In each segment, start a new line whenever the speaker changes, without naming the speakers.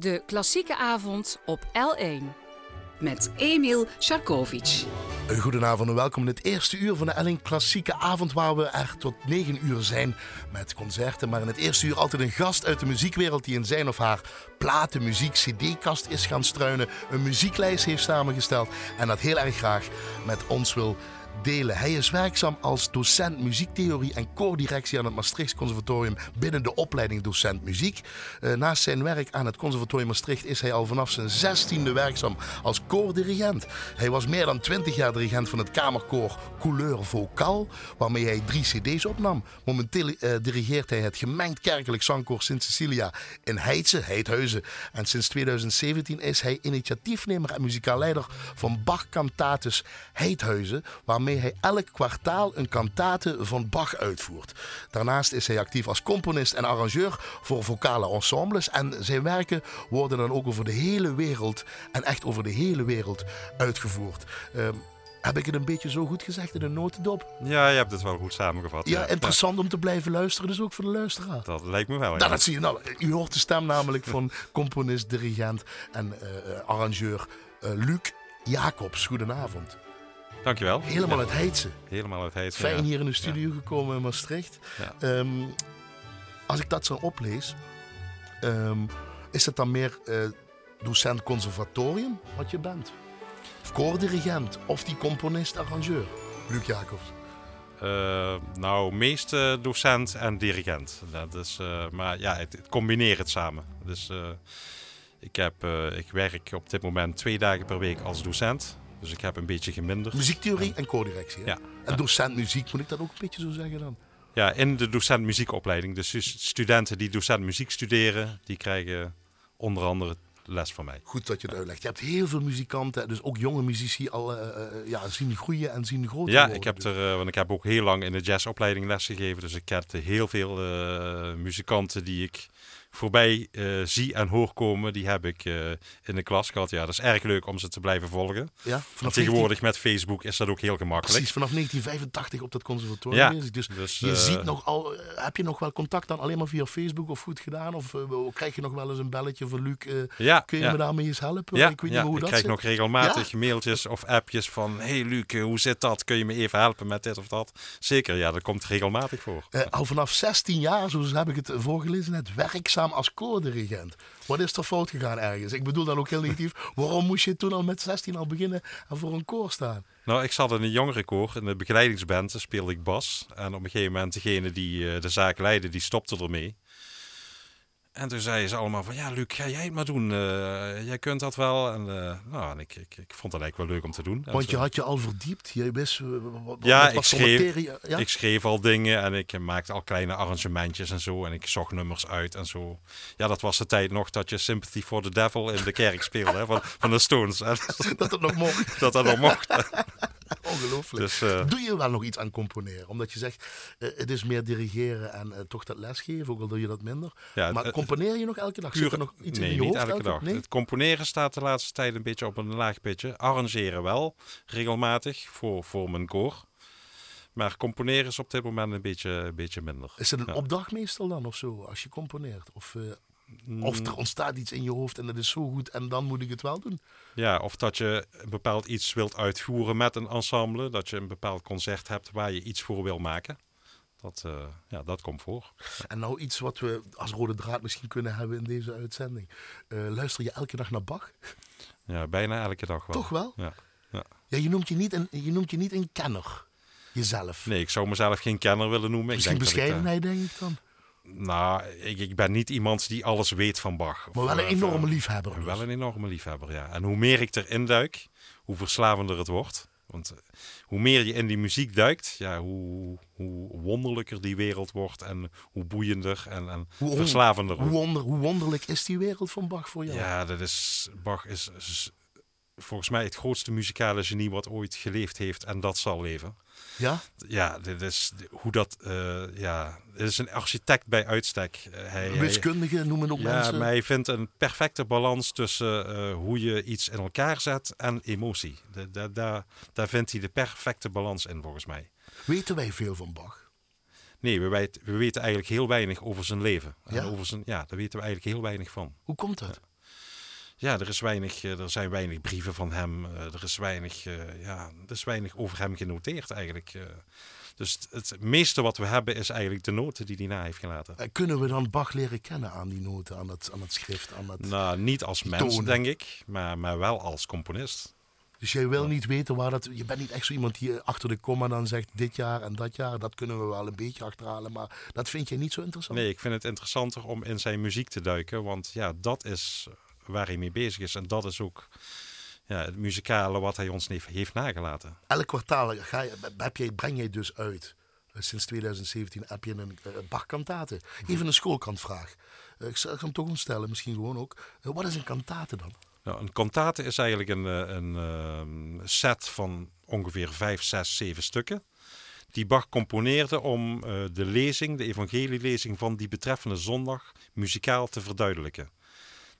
De klassieke avond op L1.
met Emil Sharkovic.
Goedenavond en welkom in het eerste uur van de Elling Klassieke Avond, waar we er tot 9 uur zijn met concerten. Maar in het eerste uur altijd een gast uit de muziekwereld die in zijn of haar platen, muziek, cd-kast is gaan struinen, een muzieklijst heeft samengesteld en dat heel erg graag met ons wil delen. Hij is werkzaam als docent muziektheorie en koordirectie aan het Maastricht Conservatorium binnen de opleiding docent muziek. Uh, naast zijn werk aan het Conservatorium Maastricht is hij al vanaf zijn zestiende werkzaam als koordirigent. Hij was meer dan twintig jaar dirigent van het kamerkoor Couleur Vocal, waarmee hij drie cd's opnam. Momenteel uh, dirigeert hij het gemengd kerkelijk zangkoor Sint Cecilia in Heidse, Heidhuizen. En sinds 2017 is hij initiatiefnemer en muzikaal leider van Bach Cantatus Heidhuizen, waarmee hij elk kwartaal een kantate van Bach uitvoert. Daarnaast is hij actief als componist en arrangeur voor vocale ensembles. En zijn werken worden dan ook over de hele wereld en echt over de hele wereld uitgevoerd. Uh, heb ik het een beetje zo goed gezegd in een notendop?
Ja, je hebt het wel goed samengevat.
Ja, interessant om te blijven luisteren, dus ook voor de luisteraar.
Dat lijkt me wel.
Ja. Nou, dat zie je. Nou, u hoort de stem namelijk van componist, dirigent en uh, arrangeur uh, Luc Jacobs. Goedenavond.
Dankjewel.
Helemaal uit Heidse.
Helemaal uit Heidse.
Fijn hier in de studio gekomen in Maastricht. Um, als ik dat zo oplees, um, is het dan meer uh, docent conservatorium wat je bent? Of koordirigent? Of die componist-arrangeur? Luc Jacobs.
Uh, nou, meest uh, docent en dirigent. Dat is, uh, maar ja, het, het combineert het samen. Dus ik, heb, ik werk op dit moment twee dagen per week als docent. Dus ik heb een beetje geminderd.
Muziektheorie en co-directie.
Ja.
En docent muziek, moet ik dat ook een beetje zo zeggen dan?
Ja, in de docent muziekopleiding. Dus studenten die docent muziek studeren, die krijgen onder andere les van mij.
Goed dat je het uitlegt. Je hebt heel veel muzikanten, dus ook jonge muzici al uh, ja, zien groeien en zien groter
ja,
worden.
ik heb er, uh, want ik heb ook heel lang in de jazzopleiding lesgegeven. Dus ik ken heel veel muzikanten die ik voorbij uh, zie en hoor komen, die heb ik uh, in de klas gehad. Ja, dat is erg leuk om ze te blijven volgen.
Ja,
vanaf tegenwoordig 19... met Facebook is dat ook heel gemakkelijk.
Precies, vanaf 1985 op dat conservatorium.
Ja,
dus, dus je uh... ziet nog al, heb je nog wel contact dan alleen maar via Facebook of goed gedaan? Of krijg je nog wel eens een belletje van Luc?
ja,
kun je
ja.
me daarmee eens helpen?
Ja,
ik weet niet hoe
ik
dat
krijg
zit.
nog regelmatig mailtjes of appjes van... Hey Luc, hoe zit dat? Kun je me even helpen met dit of dat? Zeker, ja, dat komt regelmatig voor.
al vanaf 16 jaar, zo heb ik het voorgelezen net, werkzaam als koordirigent. Wat is er fout gegaan ergens? Ik bedoel dan ook heel negatief. Waarom moest je toen al met 16 al beginnen en voor een koor staan?
Nou, ik zat in een jongerenkoor. In de begeleidingsband speelde ik bas. En op een gegeven moment degene die uh, de zaak leidde, die stopte ermee. En toen zeiden ze allemaal van, ja Luc, ga jij het maar doen. Uh, jij kunt dat wel. En, uh, nou, en ik, ik, ik vond dat eigenlijk wel leuk om te doen.
Want je had je al verdiept? Je wist, wat,
ja, ik schreef,
ja,
ik schreef al dingen en ik maakte al kleine arrangementjes en zo. En ik zocht nummers uit en zo. Ja, dat was de tijd nog dat je Sympathy for the Devil in de kerk speelde hè, van, van de Stones.
dat het nog mocht.
dat dat nog mocht.
Ongelooflijk.
Dus, uh,
doe je wel nog iets aan componeren? Omdat je zegt, uh, het is meer dirigeren en uh, toch dat lesgeven, ook al doe je dat minder.
Ja,
maar componeer je nog elke dag? Zit er nog iets
nee,
in je
niet
hoofd
elke dag.
Nee?
Het componeren staat de laatste tijd een beetje op een laag pitje. Arrangeren wel, regelmatig, voor, voor mijn koor. Maar componeren is op dit moment een beetje, een beetje minder.
Is het een
ja.
opdracht meestal dan of zo, als je componeert? Of... Of er ontstaat iets in je hoofd en dat is zo goed en dan moet ik het wel doen.
Ja, of dat je een bepaald iets wilt uitvoeren met een ensemble. Dat je een bepaald concert hebt waar je iets voor wil maken. Dat, uh, ja, dat komt voor.
En nou iets wat we als rode draad misschien kunnen hebben in deze uitzending. Uh, luister je elke dag naar Bach?
Ja, bijna elke dag wel.
Toch wel?
Ja. ja.
ja je, noemt je, niet een, je noemt je niet een kenner. Jezelf.
Nee, ik zou mezelf geen kenner willen noemen.
Misschien
ik denk
bescheidenheid,
ik,
denk ik dan.
Nou, ik, ik, ben niet iemand die alles weet van Bach.
Maar wel een enorme liefhebber. Dus.
Wel een enorme liefhebber, ja. En hoe meer ik erin duik, hoe verslavender het wordt. Want hoe meer je in die muziek duikt, ja, hoe, hoe wonderlijker die wereld wordt en hoe boeiender en, en
hoe
verslavender.
Hoe, wonder, hoe wonderlijk is die wereld van Bach voor jou?
Ja, dat is, Bach is, is volgens mij het grootste muzikale genie wat ooit geleefd heeft en dat zal leven.
Ja?
Ja, dit is hoe dat, uh, ja, dit is een architect bij uitstek. Uh, hij,
Wiskundige noemen ook
ja,
mensen.
Ja, maar hij vindt een perfecte balans tussen uh, hoe je iets in elkaar zet en emotie. De, de, de, daar vindt hij de perfecte balans in, volgens mij.
Weten wij veel van Bach?
Nee, we, weten, we weten eigenlijk heel weinig over zijn leven.
Ja?
En over zijn, ja, daar weten we eigenlijk heel weinig van.
Hoe komt dat?
Ja, er, is weinig, eh, er zijn weinig brieven van hem. eh, er, is weinig, eh, ja, er is weinig over hem genoteerd eigenlijk. dus het, meeste wat we hebben is eigenlijk de noten die hij na heeft gelaten.
Kunnen we dan Bach leren kennen aan die noten, aan het, aan het schrift? Aan het...
Nou, niet als mens,
tonen.
denk ik, maar, maar wel als componist.
Dus jij wil niet weten waar dat... Je bent niet echt zo iemand die achter de komma dan zegt dit jaar en dat jaar. Dat kunnen we wel een beetje achterhalen, maar dat vind je niet zo interessant?
Nee, ik vind het interessanter om in zijn muziek te duiken, want ja, dat is waar hij mee bezig is. En dat is ook ja, het muzikale wat hij ons heeft, heeft nagelaten.
Elk kwartaal ga je, heb breng jij dus uit. Eh, Sinds 2017 heb je een uh, Bach-kantate. Even een schoolkantvraag. Eh, ik zal hem toch ontstellen, misschien gewoon ook. Eh, wat is een kantate dan?
Nou, een kantate is eigenlijk een, eh, een ehm, set van ongeveer vijf, zes, zeven stukken. Die Bach componeerde om eh, de lezing, de evangelielezing van die betreffende zondag muzikaal te verduidelijken.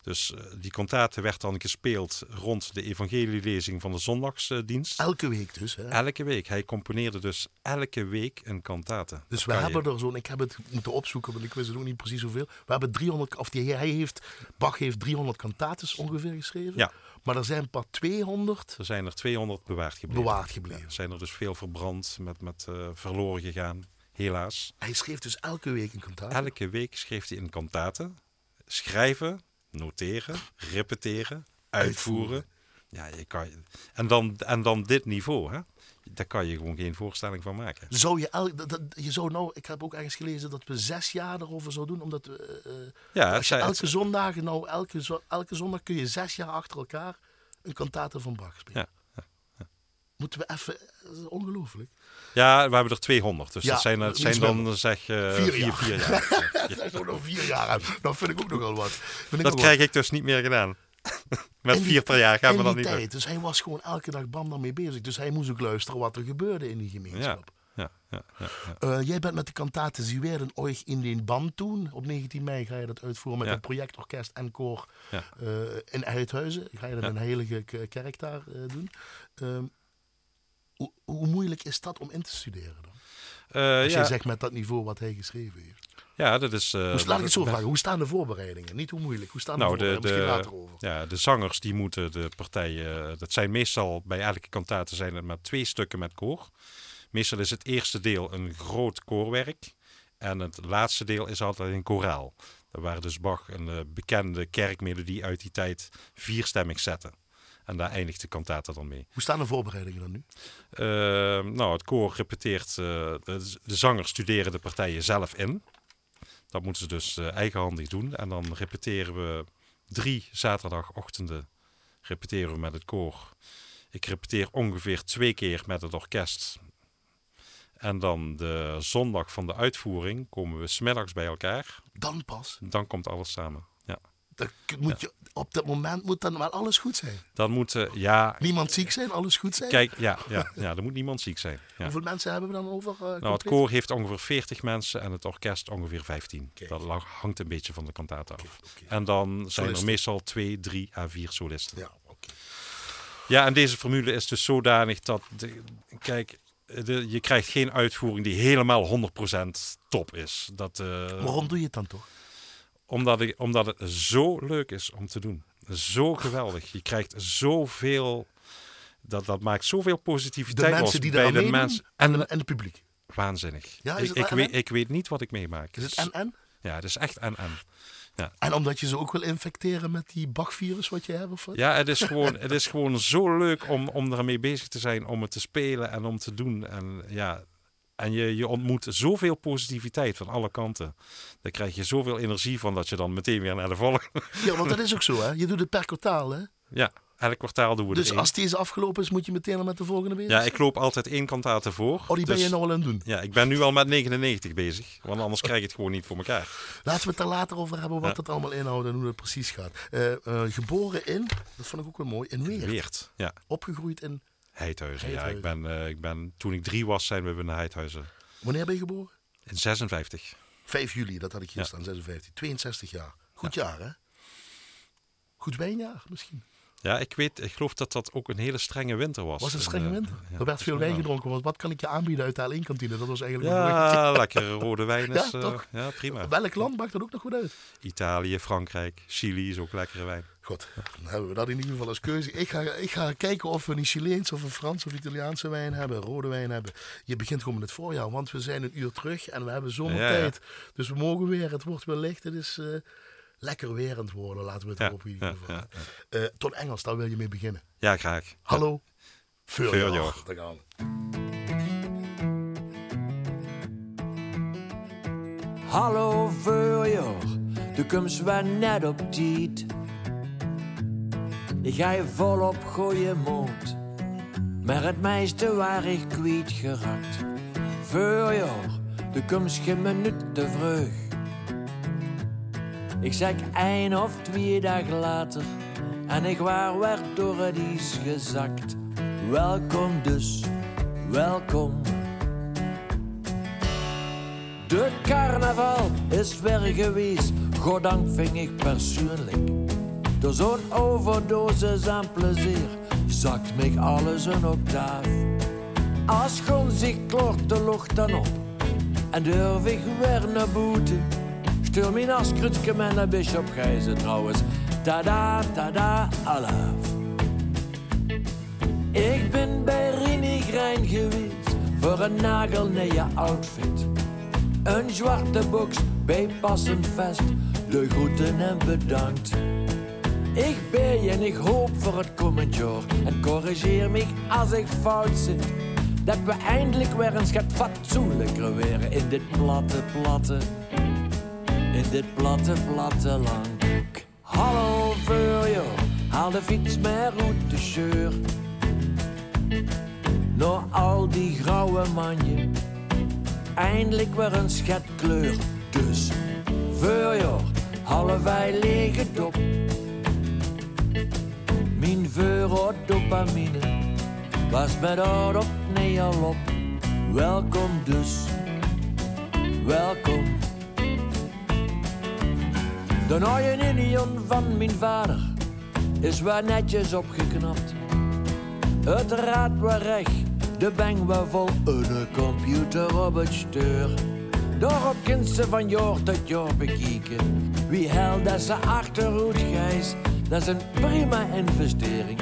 Dus eh, die kantate werd dan gespeeld rond de evangelielezing van de zondagsdienst.
Elke week dus. Hè?
Elke week. Hij componeerde dus elke week een kantate.
Dus
Dat
we hebben
je-
er zo'n, ik heb het moeten opzoeken, want ik wist het ook niet precies hoeveel. We hebben 300, of die, hij heeft, Bach heeft 300 kantates ongeveer geschreven.
Ja.
Maar er zijn pas 200
Er zijn er 200 bewaard gebleven.
bewaard gebleven.
Er zijn er dus veel verbrand, met, met eh, verloren gegaan. Helaas.
Hij schreef dus elke week een kantate.
Elke week schreef hij een kantate. Schrijven, noteren, repeteren, uitvoeren. Ja, je kan, en, dan, en dan dit niveau, hè? Daar kan je gewoon geen voorstelling van maken.
Zou je, el, dat, dat- je zou nou, ik heb ook ergens gelezen dat we zes jaar erover zouden doen, omdat we, eh, eh,
Ja,
als je elke zondag, nou elke, elke zondag kun je zes jaar achter elkaar een kantate van Bach spelen.
Ja,
Moeten we even, ongelooflijk.
Ja, we hebben er 200. Dus
Ja,
dat zijn, dat zijn dan zeg eh,
Vier
vier,
jaar.
vier jaar.
Dat ook nog vier jaar. Dat vind ik ook nogal wat. Vind
Dat krijg ik dus niet meer gedaan. Met
die-
vier per jaar gaan we dat niet
tijd.
meer.
Dus hij was gewoon elke dag bam daarmee bezig. Dus hij moest ook luisteren wat er gebeurde in die gemeenschap.
ja, ja, ja, ja.
Eh, jij bent met de kantate Sie werden euch in den band doen. Op 19 mei ga je dat uitvoeren met het projectorkest en koor eh, in Uithuizen. Ga je dat in een heilige kerk daar doen. Ehm, hoe, hoe moeilijk is dat om in te studeren dan?
Eh,
Als
ja,
jij zegt met dat niveau wat hij geschreven heeft.
ja, dat is... eh,
Dus laat ik het zo vragen. Hoe staan de voorbereidingen? Niet hoe moeilijk. Hoe staan
Nou,
de voorbereidingen? Misschien
de,
later over.
ja, de zangers die moeten de partijen. Dat zijn meestal bij elke kantate zijn het maar twee stukken met koor. Meestal is het eerste deel een groot koorwerk. En het laatste deel is altijd een koraal. Daar waren dus Bach een eh, bekende kerkmelodie uit die tijd vierstemmig zetten. En daar eindigt de kantate dan mee.
Hoe staan de voorbereidingen dan nu?
Eh, nou, het koor repeteert, eh, de, de zangers studeren de partijen zelf in. Dat moeten ze dus eh, eigenhandig doen. En dan repeteren we drie zaterdagochtenden repeteren we met het koor. Ik repeteer ongeveer twee keer met het orkest. En dan de zondag van de uitvoering komen we smiddags bij elkaar.
Dan pas.
Dan komt alles samen. Ja.
K- moet je, op dat moment moet dan wel alles goed zijn.
Dan moeten, ja,
Niemand ziek zijn, alles goed zijn.
kijk, ja, ja, ja, er moet niemand ziek zijn. Ja.
Hoeveel mensen hebben we dan over? eh,
Nou, het koor heeft ongeveer 40 mensen en het orkest ongeveer 15.
Kijk.
Dat hangt een beetje van de kantate af. En dan zijn er meestal 2, 3 à 4 solisten. Ja.
Ja, oké.
en deze formule is dus zodanig dat... De, kijk, de, je krijgt geen uitvoering die helemaal 100% top is. Dat, eh,
Waarom doe je het dan toch?
Omdat, ik, omdat het zo leuk is om te doen. Zo geweldig. Je krijgt zoveel... Dat, dat maakt zoveel
De
positiviteit los
mensen die
bij de mensen.
en,
En
de- en het publiek.
waanzinnig.
Ja,
ik, ik, weet, ik weet niet wat ik meemaak.
Is het en en?
Ja, het is echt en en.
En omdat je ze ook wil infecteren met die bakvirus wat je hebt of wat?
Ja, het is gewoon, het is gewoon zo leuk om, om daarmee bezig te zijn, om het te spelen en om te doen. En, ja, en je, je ontmoet zoveel positiviteit van alle kanten. Daar krijg je zoveel energie van dat je dan meteen weer naar de volgende...
Ja, want dat is ook zo hè. Je doet het per kwartaal hè.
Ja, elk kwartaal doen we
Dus als deze afgelopen is moet je meteen al met de volgende bezig
Ja, ik loop altijd één kantate voor.
Oh, die ben
Dus-
je nou al aan het doen.
Ja, ik ben nu al met 99 bezig. Want anders krijg ik het gewoon niet voor elkaar.
Laten we het er later over hebben wat
Ja.
het allemaal inhoudt en hoe dat precies gaat. Eh, eh, geboren in, dat vond ik ook wel mooi, in Weert.
Weert, ja.
Opgegroeid in,
Heidhuizen. Ja, ik ben, eh, ik ben, toen ik drie was, zijn we naar Heidhuizen.
wanneer ben je geboren?
In 56.
5 juli, dat had ik hier
Ja.
staan, 56. 62 jaar. Goed jaar hè? Goed wijnjaar misschien.
Ja, ik weet, ik geloof dat dat ook een hele strenge winter was.
Was een
En,
strenge
eh,
winter? er werd veel wijn gedronken. Want wat kan ik je aanbieden uit de L1-kantine? Dat was eigenlijk.
Ja, lekkere rode wijn is,
Ja,
eh,
toch?
ja, prima.
Welk land maakt dat ook nog goed uit?
Italië, Frankrijk, Chili is ook lekkere wijn.
Goed, dan hebben we dat in ieder geval als keuze. Ik ga, ik ga kijken of we een Chileens of een Frans of Italiaanse wijn hebben, rode wijn hebben. Je begint gewoon met het voorjaar, want we zijn een uur terug en we hebben zomertijd. Dus we mogen weer, het wordt wel licht, het is uh, lekker weer aan het worden, laten we het
Ja,
hopen in ieder
ja,
geval.
ja,
Eh, Ton Engels, daar wil je mee beginnen.
Ja, graag.
Hallo. Voorjaar. Daar gaan we.
Hallo voorjaar, de komst wel net op tijd. Ik ga je volop gooien mond, maar het meeste waar ik kwijt geraakt. Voorjaar, de komst geen minuut te vroeg. Ik zeg één of twee dagen later, en ik waar werd door het ijs gezakt. Welkom dus, welkom. De carnaval is weer geweest, goddank ving ik persoonlijk. Door zo'n overdosis aan plezier zakt mij alles een octaaf. Als gewoon zich kloort de lucht dan op en durf ik weer naar buiten. Stuur mijn askrutje met een bisschop Gijzen trouwens. Tada, tada, alaaf. Ik ben bij Rini Grijn geweest voor een nagelnije outfit. Een zwarte box bij passend vest, de groeten en bedankt. Ik ben je en ik hoop voor het komend jaar en corrigeer me als ik fout zit. Dat we eindelijk weer eens gaat fatsoenlijker weer in dit platte, platte, in dit platte, platte land. Hallo voor haal de fiets maar uit de. Door al die grauwe manje eindelijk weer een schetkleur. Dus voorjaar, halen wij lege dop. Mijn voorraad dopamine was met haar op neer op. Welkom dus, welkom. De nieuwe Indian van mijn vader is wel netjes opgeknapt. Het raad waar recht, de bank waar vol een computer op het stuur. Daarop kind ze van jaar tot jaar bekijken. Wie hel dat ze achterhoed gijs, dat is een prima investering.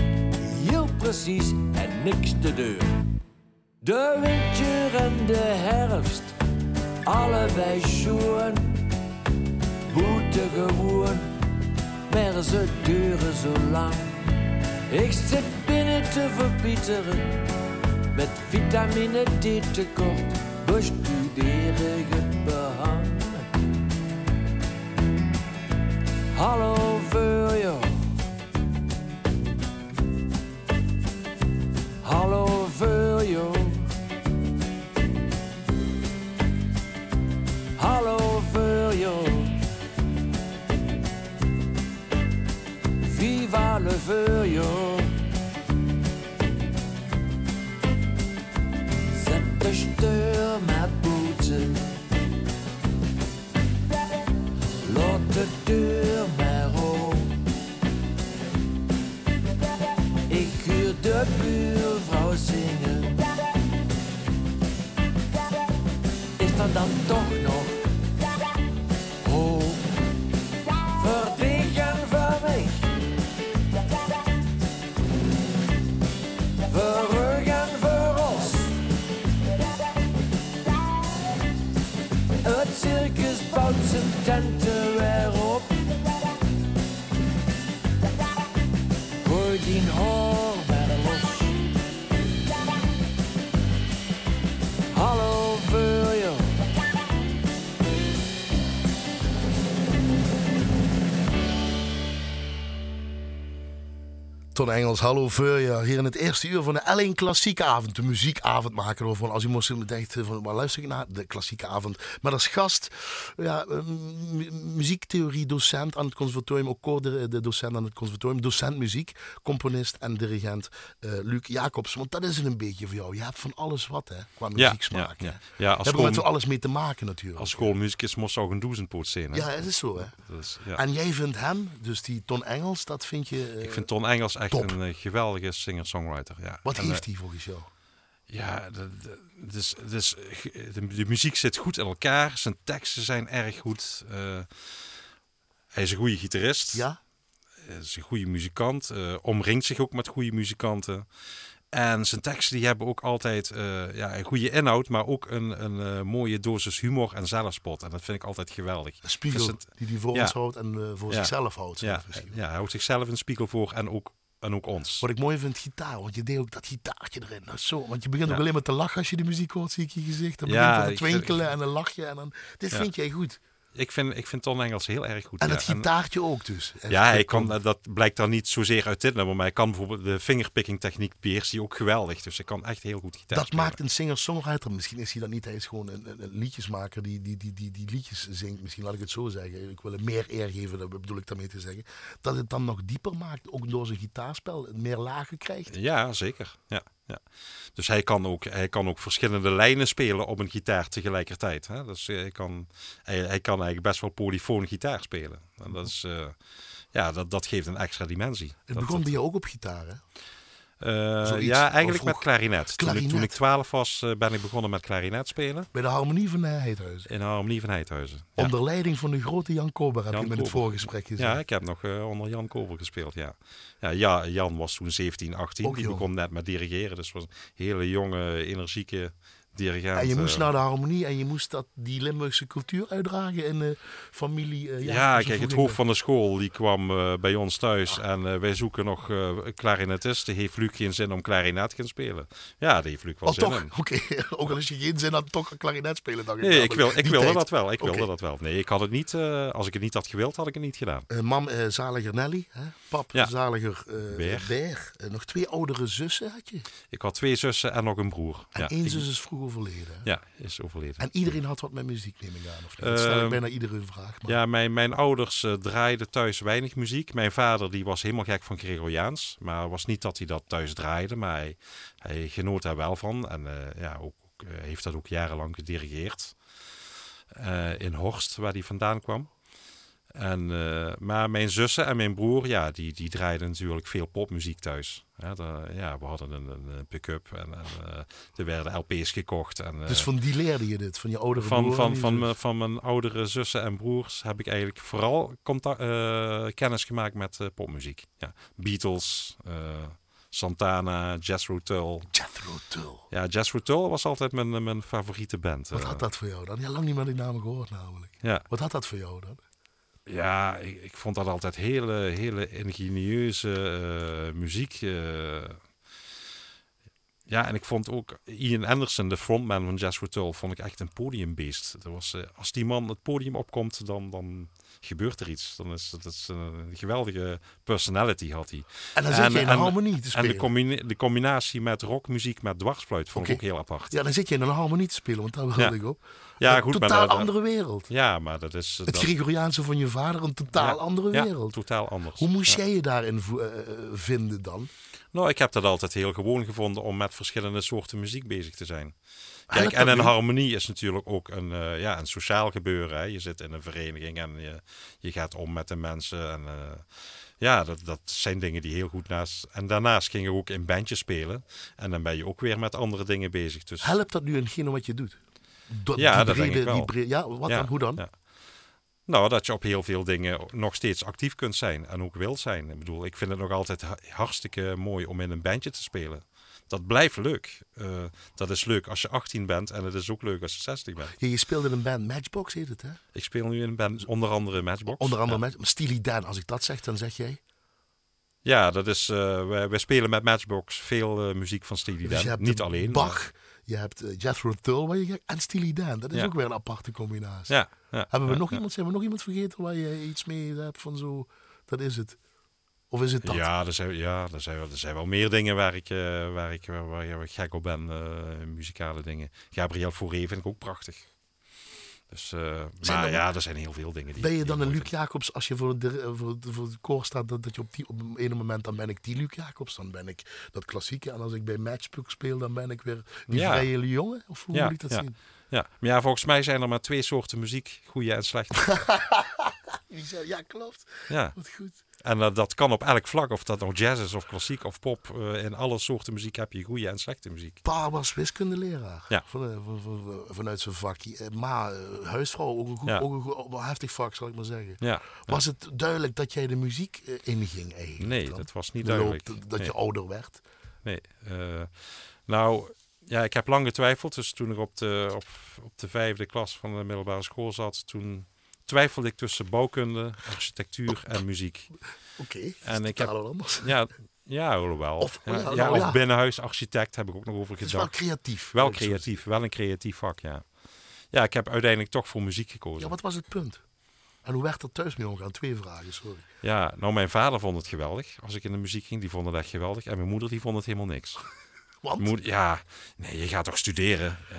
Heel precies en niks te deur. De winter en de herfst, allebei schoen. Boete gewoon, maar ze duren zo lang. Ik zit binnen te verpieteren, met vitamine D tekort, bestuderig
Engels, hallo Voorjaar. Hier in het eerste uur van de L1 Klassieke Avond. De muziekavond maken we ervan. Als u moest denkt van, waar luister ik naar? De Klassieke Avond. Maar als gast, ja, muziektheorie-docent aan het conservatorium. Ook koor de, de docent aan het conservatorium. Docent muziek, componist en dirigent eh, Luc Jacobs. Want dat is het een beetje voor jou. Je hebt van alles wat, hè, qua
Ja,
muzieksmaak.
ja, ja. Ja,
Daar
als
hebben met alles mee te maken natuurlijk.
als schoolmuzikus moest ook een duizendpoot zijn. hè.
Ja, het is zo, hè.
Dus, ja.
En jij vindt hem, dus die Ton Engels, dat vind je... eh,
ik vind Ton Engels echt
top.
een eh, geweldige singer-songwriter. Ja.
Wat
En,
heeft
eh,
hij volgens jou?
Ja, de, de, de, de muziek zit goed in elkaar. Zijn teksten zijn erg goed. Eh, hij is een goede gitarist.
Ja?
is een goede muzikant. eh, omringt zich ook met goede muzikanten. En zijn teksten die hebben ook altijd eh, ja, een goede inhoud, maar ook een, een eh, mooie dosis humor en zelfspot. En dat vind ik altijd geweldig.
Een spiegel
Dus het-
die hij voor
ja.
ons houdt en eh, voor
Ja.
zichzelf houdt.
Ja, ja, hij houdt zichzelf een spiegel voor en ook, en ook ons.
Wat ik mooi vind, gitaar. Want je deed ook dat gitaartje erin. Zo, want je begint
Ja.
ook alleen maar te lachen als je de muziek hoort, zie ik je gezicht. Dan begint het te twinkelen en dan lach je. En dan, dit vind jij goed.
Ik vind, ik vind Ton Engels heel erg goed.
En
ja.
het gitaartje ook dus.
Ja, hij kan, dat blijkt dan niet zozeer uit dit nummer, maar hij kan bijvoorbeeld de fingerpicking techniek beheerst hij ook geweldig. Dus hij kan echt heel goed gitaar
Dat
spelen.
maakt een singer-songwriter. Misschien is hij dat niet. Hij is gewoon een, een, een liedjesmaker die, die, die, die, die liedjes zingt. Misschien laat ik het zo zeggen. Ik wil hem meer eer geven, dat bedoel ik daarmee te zeggen. Dat het dan nog dieper maakt, ook door zijn gitaarspel. Meer lagen krijgt.
Ja, zeker. Ja, ja. Dus hij kan, ook, hij kan ook verschillende lijnen spelen op een gitaar tegelijkertijd. Hè? Dus hij, kan, hij, hij kan eigenlijk best wel polyfoon gitaar spelen. En dat, is, eh, ja, dat, dat geeft een extra dimensie.
Het
Dat-
begon
dat-
bij jou ook op gitaar, hè?
Eh, ja, eigenlijk met klarinet. Toen, ik, toen ik
Klarinet.
12 was, eh, ben ik begonnen met klarinet spelen.
Bij de Harmonie van de Heidhuizen.
In de Harmonie van Heidhuizen. Ja.
Onder leiding van de grote Jan Kober, heb
Jan
je met het
Kober.
voorgesprek gezegd.
Ja, ik heb nog eh, onder Jan Kober gespeeld, ja. Ja, ja. Jan was toen 17, 18.
Ook
Die
jong.
begon net met dirigeren. Dus was een hele jonge, energieke dirigent.
En je moest
eh.
naar de harmonie en je moest dat, die Limburgse cultuur uitdragen in de familie. eh,
Ja,
of
kijk, het hoofd van de school die kwam eh, bij ons thuis en eh, wij zoeken nog eh klarinetisten. Heeft Luc geen zin om klarinet te gaan spelen? Ja, daar heeft Luc wel
Oh,
zin
toch? Oké, ook al als je geen zin had, toch een klarinet spelen.
Nee, ik, wil, ik
Die
wilde
tijd.
dat wel. Ik wilde dat wel. Nee, ik had het niet. eh, als ik het niet had gewild, had ik het niet gedaan.
Eh, mam, eh, zaliger Nelly. Hè? Pap,
Ja.
zaliger eh
Beer.
Beer. Eh, nog twee oudere zussen had je.
Ik had twee zussen en nog een broer.
En
ja,
één zus is vroeg overleden. hè?
Ja, is overleden.
En iedereen had wat met muziek, neem ik aan. Of niet? Dat stel ik
Ehm,
bijna iedere vraag. Maar
Ja, mijn, mijn ouders eh, draaiden thuis weinig muziek. Mijn vader die was helemaal gek van Gregoriaans. Maar het was niet dat hij dat thuis draaide. Maar hij, hij genoot daar wel van. En eh, ja, ook, ook, eh, heeft dat ook jarenlang gedirigeerd. In Horst, waar hij vandaan kwam. En, maar mijn zussen en mijn broer, ja, die, die draaiden natuurlijk veel popmuziek thuis. Ja, ja, we hadden een, een, pick-up en, en eh, er werden LP's gekocht. En, eh,
dus van die leerde je dit, van je oudere
van,
broer
van, van, van mijn oudere zussen en broers heb ik eigenlijk vooral contact, eh, kennis gemaakt met eh, popmuziek. Ja. Beatles, eh, Santana, Jethro Tull.
Jethro Tull.
Ja, Jethro Tull was altijd mijn, mijn favoriete band.
Wat
eh.
had dat voor jou dan? Ja, lang niet meer die naam gehoord namelijk.
ja,
Wat had dat voor jou dan?
Ja ik, ik vond dat altijd hele, hele ingenieuze eh, muziek. eh. ja, en ik vond ook Ian Anderson, de frontman van Jethro Tull, vond ik echt een podiumbeest. Dat was, eh, als die man het podium opkomt, dan, dan gebeurt er iets. Dan is dat is een geweldige personality had hij.
En dan zit
En-
je in een
en-
harmonie te
En
spelen.
de, combina- de combinatie met rockmuziek met dwarsfluit vond ik ook heel apart.
Ja, dan zit je in een harmonie te spelen, want daar wilde
Ja.
ik op.
Ja,
Een
goed, maar
totaal andere wereld.
Ja, maar dat is...
Het
dat-
Gregoriaanse van je vader, een totaal
ja,
andere
ja,
wereld.
totaal anders.
Hoe moest
Ja.
jij je daarin eh, vinden dan?
Nou, ik heb dat altijd heel gewoon gevonden om met verschillende soorten muziek bezig te zijn. Kijk,
Helpt
en een harmonie is natuurlijk ook een, eh, ja, een sociaal gebeuren. Hè. Je zit in een vereniging en je, je gaat om met de mensen. En, eh, ja, dat, dat zijn dingen die heel goed naast. En daarnaast ging je ook in bandjes spelen. En dan ben je ook weer met andere dingen bezig. Dus,
Helpt dat nu in wat je doet?
Ja,
die
dat denk
brede-
ik wel.
die brede- ja, wat
Ja,
dan? Hoe dan?
ja. Nou, dat je op heel veel dingen nog steeds actief kunt zijn en ook wil zijn. Ik bedoel, ik vind het nog altijd ha- hartstikke mooi om in een bandje te spelen. Dat blijft leuk. Eh, dat is leuk als je 18 bent en het is ook leuk als je 60 bent.
Ja, je speelde in een band, Matchbox heet het hè?
Ik speel nu in een band, onder andere Matchbox.
Onder andere
Ja,
Match- maar Steely Dan, als ik dat zeg, dan zeg jij...
ja dat is, eh, wij, wij spelen met Matchbox veel eh, muziek van Steely
Dus
Dan.
je hebt
Niet alleen.
Bach, je hebt eh, Jethro Tull waar je, en Steely Dan. Dat is
Ja.
ook weer een aparte combinatie.
Ja, ja,
Hebben we nog iemand, zijn we nog iemand vergeten waar je iets mee hebt van zo... Dat is het. Of is het dat?
Ja, er zijn, ja er, zijn, wel- er zijn wel meer dingen waar ik, eh, waar ik, waar, waar ik gek op ben. eh, muzikale dingen. Gabriel Fauré vind ik ook prachtig. Dus, eh,
Zijn
maar ja, er zijn heel veel dingen die
Ben je dan een Luc. Jacobs, als je voor, de, voor, voor het koor staat, dat, dat je op, die, op een ene moment, dan ben ik die Luc Jacobs, dan ben ik dat klassieke. En als ik bij Matchbook speel, dan ben ik weer die
Ja.
vrije jongen? Of hoe
Ja,
moet ik dat
ja.
zien?
Ja, maar ja, volgens mij zijn er maar twee soorten muziek, goede en slechte.
Ja, klopt.
Ja.
Wat goed.
En dat dat kan op elk vlak, of dat nou jazz is of klassiek of pop. eh, in alle soorten muziek heb je goede en slechte muziek.
Pa was wiskundeleraar.
Ja.
Van, eh, van- van- vanuit zijn vakje. Eh, Ma, eh, huisvrouw, ook een, goed,
Ja.
ook een goed- heftig vak, zal ik maar zeggen.
Ja.
Was het duidelijk dat jij de muziek eh, inging eigenlijk?
Nee,
dan?
dat was niet
loop
duidelijk.
dat-
Nee.
je ouder werd?
Nee. eh, nou, ja, ik heb lang getwijfeld. Dus toen ik op de, op, op de vijfde klas van de middelbare school zat, toen twijfelde ik tussen bouwkunde, architectuur en muziek.
Oké,
En ik
totaal
heb-
anders.
Ja, ja hoewel.
Of-
ja,
ja,
ja,
nou
of binnenhuisarchitect heb ik ook nog over
Het is wel creatief.
Wel
ik zo
creatief, wel een creatief vak, ja. Ja, ik heb uiteindelijk toch voor muziek gekozen.
Ja, wat was het punt? En hoe werd er thuis mee omgaan? Twee vragen, sorry.
Ja, nou mijn vader vond het geweldig als ik in de muziek ging. Die vond het echt geweldig. En mijn moeder die vond het helemaal niks.
Want?
Moed- ja, nee, je gaat toch studeren. Eh,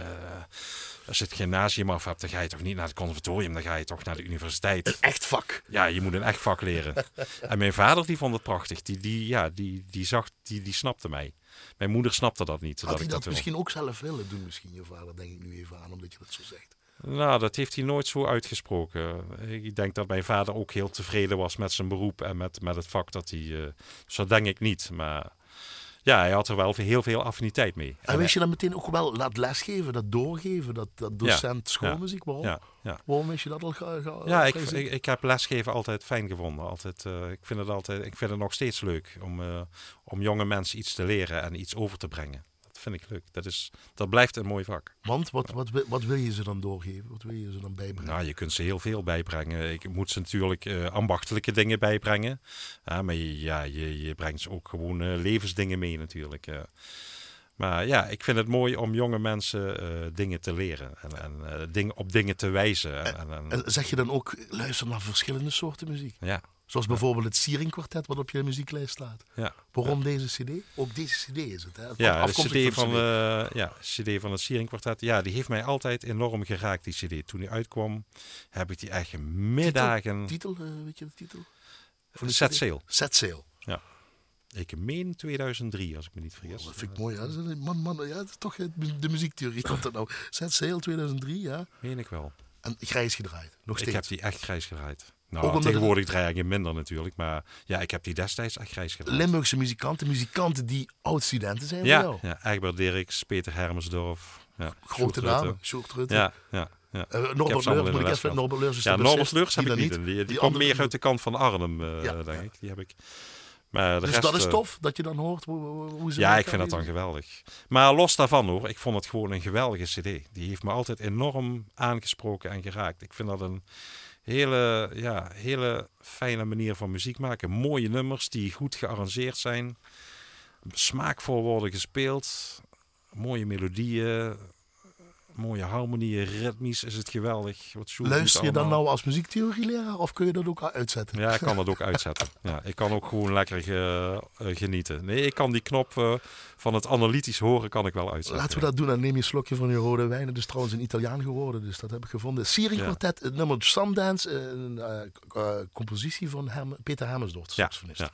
als je het gymnasium af hebt, dan ga je toch niet naar het conservatorium. Dan ga je toch naar de universiteit.
Echt vak.
Ja, je moet een echt vak leren. en mijn vader die vond het prachtig. Die, die, ja, die, die, zag, die, die snapte mij. Mijn moeder snapte dat niet.
Had
dat
hij
ik
dat misschien ook zelf willen doen? Misschien je vader, denk ik nu even aan, omdat je dat zo zegt.
Nou, dat heeft hij nooit zo uitgesproken. Ik denk dat mijn vader ook heel tevreden was met zijn beroep en met, met het vak dat hij. dus dat denk ik niet. Maar ja, hij had er wel heel veel affiniteit mee.
En wist je dan meteen ook wel dat lesgeven, dat doorgeven, dat, dat docent schoolmuziek? Waarom?
Ja, ja.
Waarom wist je dat al? Ga, ga,
Ja, ik, ik, ik heb lesgeven altijd fijn gevonden. Altijd, eh, ik, vind het altijd, ik vind het nog steeds leuk om, eh, om jonge mensen iets te leren en iets over te brengen. Dat vind ik leuk. Dat, is, dat blijft een mooi vak.
Want wat, wat, wil- wat wil je ze dan doorgeven? Wat wil je ze dan bijbrengen?
Nou, je kunt ze heel veel bijbrengen. Ik moet ze natuurlijk eh, ambachtelijke dingen bijbrengen. Maar je, ja, je, je brengt ze ook gewoon eh, levensdingen mee natuurlijk. Maar ja, ik vind het mooi om jonge mensen eh, dingen te leren. En, en op dingen te wijzen. En, en, en-
En zeg je dan ook, luister naar verschillende soorten muziek?
ja,
Zoals bijvoorbeeld het Siering Quartet, wat op je muzieklijst staat.
ja.
Waarom deze cd? Ook deze cd is het, hè?
Ja, de CD van,
de
ja, CD van het Siering Kwartet. Ja, die heeft mij altijd enorm geraakt, die CD. Toen die uitkwam, heb ik die echt middagen...
Titel, eh, weet je de titel?
Van de Set Sail.
Set Sail.
Ik meen 2003, als ik me niet vergis.
Oh, dat vind ik mooi. Ja. Een- Man, man, ja, toch de muziektheorie komt dat nou. Set Sail 2003, ja.
Meen ik wel.
En grijs gedraaid. Nog steeds.
Ik heb die echt grijs gedraaid. Nou, tegenwoordig draai ik minder natuurlijk. Maar ja, ik heb die destijds echt grijs gedraaid.
Limburgse muzikanten, muzikanten die oud-studenten zijn
Ja,
jou.
ja, Egbert Dirks, Peter Hermsdorf. Ja,
Grote namen. Sjoerd Rutte.
Ja, ja, ja.
Eh,
Ik heb
Norbert Leurs, moet
de
ik even... Norbert Leurs is
Ja,
de
Norbert Leurs heb ik niet. Die, die,
Die
komt
andere-
meer uit de kant van Arnhem, eh,
Ja,
denk ik. Die heb ik. Maar de
Dus
rest,
dat is
eh,
tof, dat je dan hoort hoe, ze
Ja, ik vind dat dan geweldig. Maar los daarvan hoor, ik vond het gewoon een geweldige cd. Die heeft me altijd enorm aangesproken en geraakt. Ik vind dat een hele, ja, hele fijne manier van muziek maken. Mooie nummers die goed gearrangeerd zijn. Smaakvol worden gespeeld. Mooie melodieën. Mooie harmonieën. Ritmisch is het geweldig. Wat
Luister je dan nou als muziektheorieleraar of kun je dat ook uitzetten?
Ja, ik kan dat ook uitzetten. Ja, ik kan ook gewoon lekker ge- eh, genieten. Nee, ik kan die knop eh, van het analytisch horen kan ik wel uitzetten.
Laten we dat doen. Dan neem je een slokje van je rode wijn. Het is trouwens een Italiaan geworden, dus dat heb ik gevonden.
Ja.
Quartet, het nummer Sundance, eh, een compositie van Herm- Peter Hermensdorf, de
Ja,
saxofonist.
ja.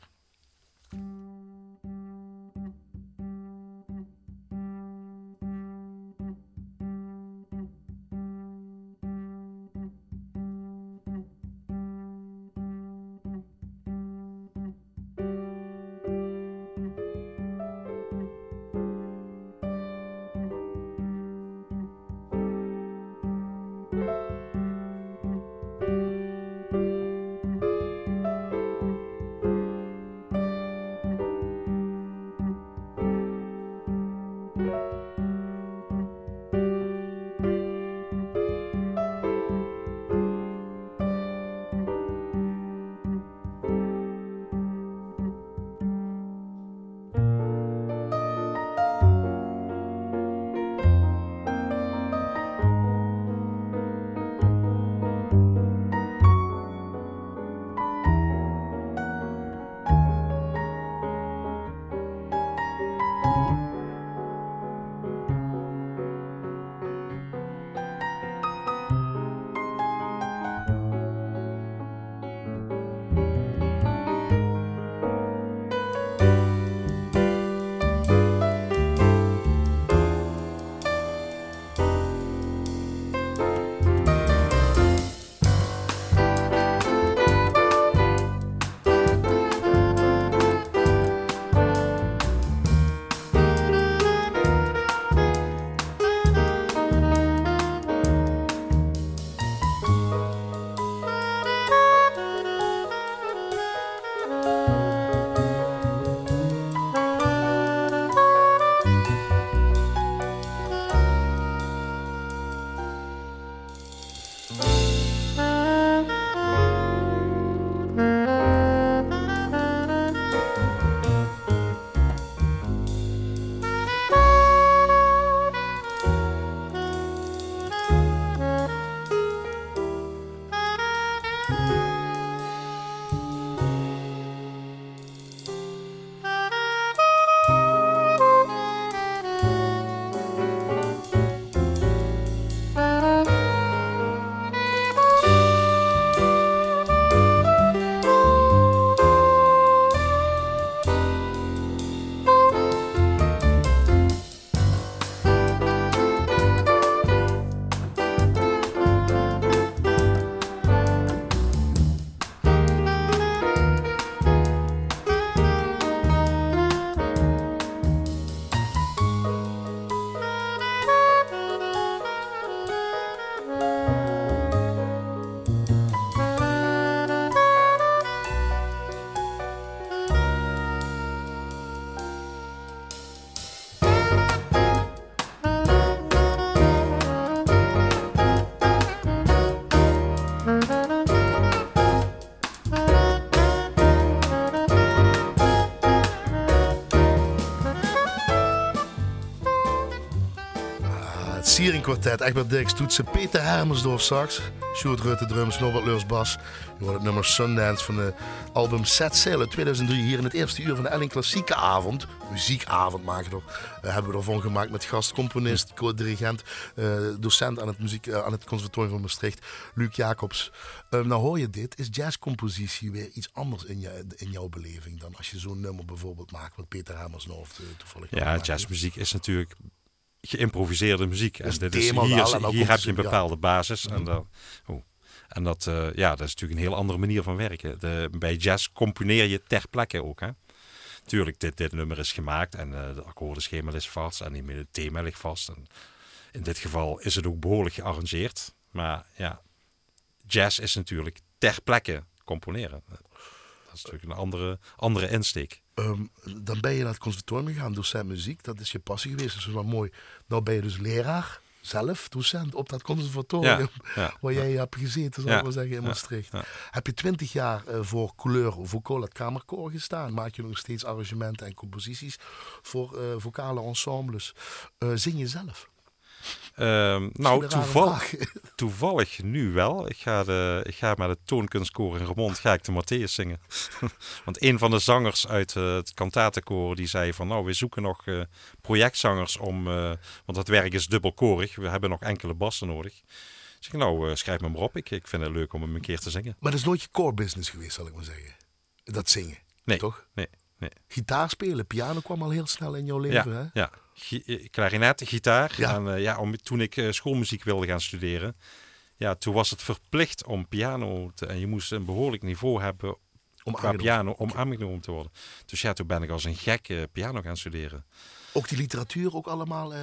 Quartet, Egbert Dix, toetsen, Peter Hermersdorf sax, Sjoerd Rutte drums, Norbert Leurs bas. Je hoort het nummer Sundance van de album Set Sail uit 2003 hier in het eerste uur van de Elling Klassieke Avond. Muziekavond maken we hebben we ervan gemaakt met gastcomponist, co-dirigent, uh, docent aan het, muziek, uh, aan het Conservatorium van Maastricht, Luc Jacobs. nou hoor je dit, is jazzcompositie weer iets anders in, je, in jouw beleving dan als je zo'n nummer bijvoorbeeld maakt wat Peter Hermersdorf toevallig
Ja, jazzmuziek is natuurlijk geïmproviseerde muziek. En dit is, hier, hier heb je een bepaalde basis. En, dat, oh, en dat, uh, ja, dat is natuurlijk een heel andere manier van werken. De, bij jazz componeer je ter plekke ook. Hè? Tuurlijk, dit, dit nummer is gemaakt en uh, de akkoordenschema is vast en het thema ligt vast. En in dit geval is het ook behoorlijk gearrangeerd. Maar ja, jazz is natuurlijk ter plekke componeren. Dat is natuurlijk een andere, andere insteek.
Um, dan ben je naar het conservatorium gegaan, docent muziek. Dat is je passie geweest, dat is wel mooi. Nou ben je dus leraar, zelf docent op dat conservatorium ja, ja, waar jij hebt gezeten, zal ik maar zeggen, in Maastricht. Heb je twintig jaar uh, voor couleur vocal het kamerkoor gestaan? Maak je nog steeds arrangementen en composities voor uh, vocale ensembles? Uh, zing je zelf?
Uh, nou, toevallig, toevallig nu wel. Ik ga, de, ik ga met het toonkunstkoor in Remond ga ik de Matthäus zingen. Want een van de zangers uit uh, het kantatenkoor die zei van... nou, we zoeken nog uh, projectzangers om... Uh, want dat werk is dubbelkorig. We hebben nog enkele bassen nodig. Dus ik nou, schrijf me maar op. Ik, ik vind het leuk om hem een keer te zingen.
Maar dat is nooit je core business geweest, zal ik maar zeggen. Dat zingen,
nee,
toch?
Nee, nee.
Gitaar spelen, piano kwam al heel snel in jouw leven,
ja,
hè?
Ja, klarinet, gitaar. Ja. En uh, ja, om, toen ik uh, schoolmuziek wilde gaan studeren, ja, toen was het verplicht om piano te, en je moest een behoorlijk niveau hebben om qua piano om okay. aangenomen te worden. Dus ja, toen ben ik als een gek uh, piano gaan studeren.
Ook die literatuur ook allemaal?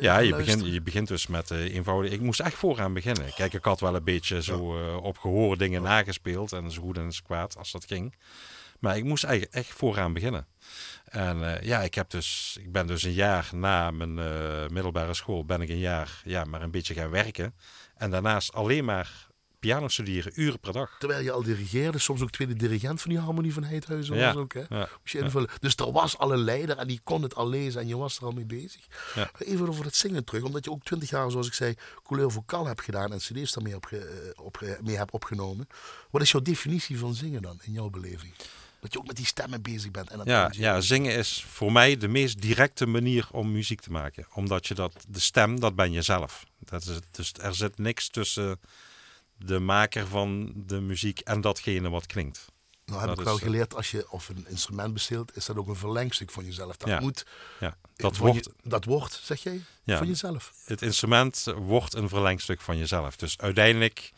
ja, je begint, je begint dus met eenvoudig. Ik moest echt vooraan beginnen. Kijk, ik had wel een beetje zo op gehoor dingen nagespeeld en zo goed en zo kwaad als dat ging. Maar ik moest eigenlijk echt vooraan beginnen. En uh, ja, ik, heb dus, ik ben dus een jaar na mijn uh, middelbare school, ben ik een jaar ja, maar een beetje gaan werken. En daarnaast alleen maar piano studeren, uren per dag.
Terwijl je al dirigeerde, soms ook tweede dirigent van die harmonie van Heidhuizen
ja,
was ook. Hè?
Ja,
Moest je invullen. Dus er was al een leider en die kon het al lezen en je was er al mee bezig. Even over het zingen terug, omdat je ook twintig jaar, zoals ik zei, couleur vocal hebt gedaan en cd's daarmee op, op, mee hebt opgenomen. Wat is jouw definitie van zingen dan, in jouw beleving? Dat je ook met die stemmen bezig bent. En dat
ja, ja, zingen is voor mij de meest directe manier om muziek te maken. Omdat je dat, de stem, dat ben je zelf. Dat is, dus er zit niks tussen de maker van de muziek en datgene wat klinkt.
Nou heb
dat
ik wel
is,
geleerd, als je of een instrument besteelt, is dat ook een verlengstuk van jezelf. Dat
Ja.
moet,
Ja, dat
van
wordt,
je- dat wordt, zeg jij,
Ja.
van jezelf.
het instrument wordt een verlengstuk van jezelf. Dus uiteindelijk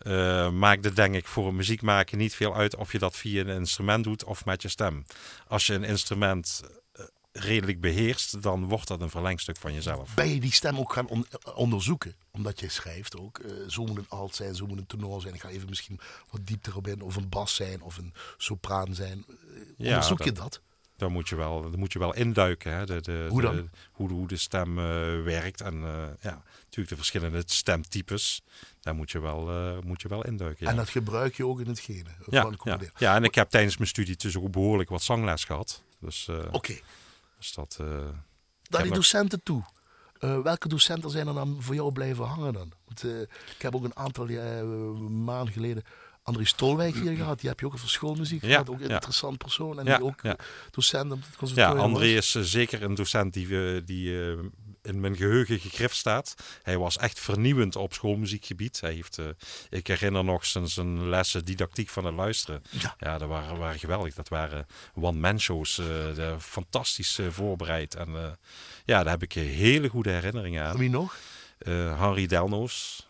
eh, maakt het denk ik voor een muziek maken niet veel uit of je dat via een instrument doet of met je stem. Als je een instrument eh, redelijk beheerst, dan wordt dat een verlengstuk van jezelf.
Ben je die stem ook gaan on- onderzoeken? Omdat je schrijft ook, eh, zo moet een alt zijn, zo moet een tenor zijn. Ik ga even misschien wat diepte erop in, of een bas zijn, of een sopraan zijn.
Ja,
Onderzoek je
dat? Daar moet je wel, daar moet je wel induiken. Hè? De, de,
Hoe dan?
de- hoe, de- hoe de stem eh, werkt. En eh, ja, natuurlijk de verschillende stemtypes. Daar moet je wel, eh, moet je wel induiken. Ja.
En dat gebruik je ook in hetgene
ja,
van
ja, ja, en ik heb tijdens mijn studie dus ook behoorlijk wat zangles gehad. Dus,
Oké,
dus dat...
naar die docenten toe. Welke docenten zijn er dan voor jou blijven hangen dan? Want, ik heb ook een aantal eh, maanden geleden André Stolwijk hier gehad. Die heb je ook over schoolmuziek
Ja,
gehad. Ook een
ja.
interessant persoon. En
Ja,
die ook
ja.
docent op het
ja,
conservatorium
André
was.
is eh, zeker een docent die, eh, die eh, in mijn geheugen gegrift staat. Hij was echt vernieuwend op schoolmuziekgebied. Hij heeft, ik herinner nog zijn, zijn lessen didactiek van het luisteren.
Ja.
Ja, dat waren, waren geweldig. Dat waren one-man shows. de, fantastisch voorbereid. En ja, daar heb ik hele goede herinneringen aan.
Wie nog?
Henry Delnoos.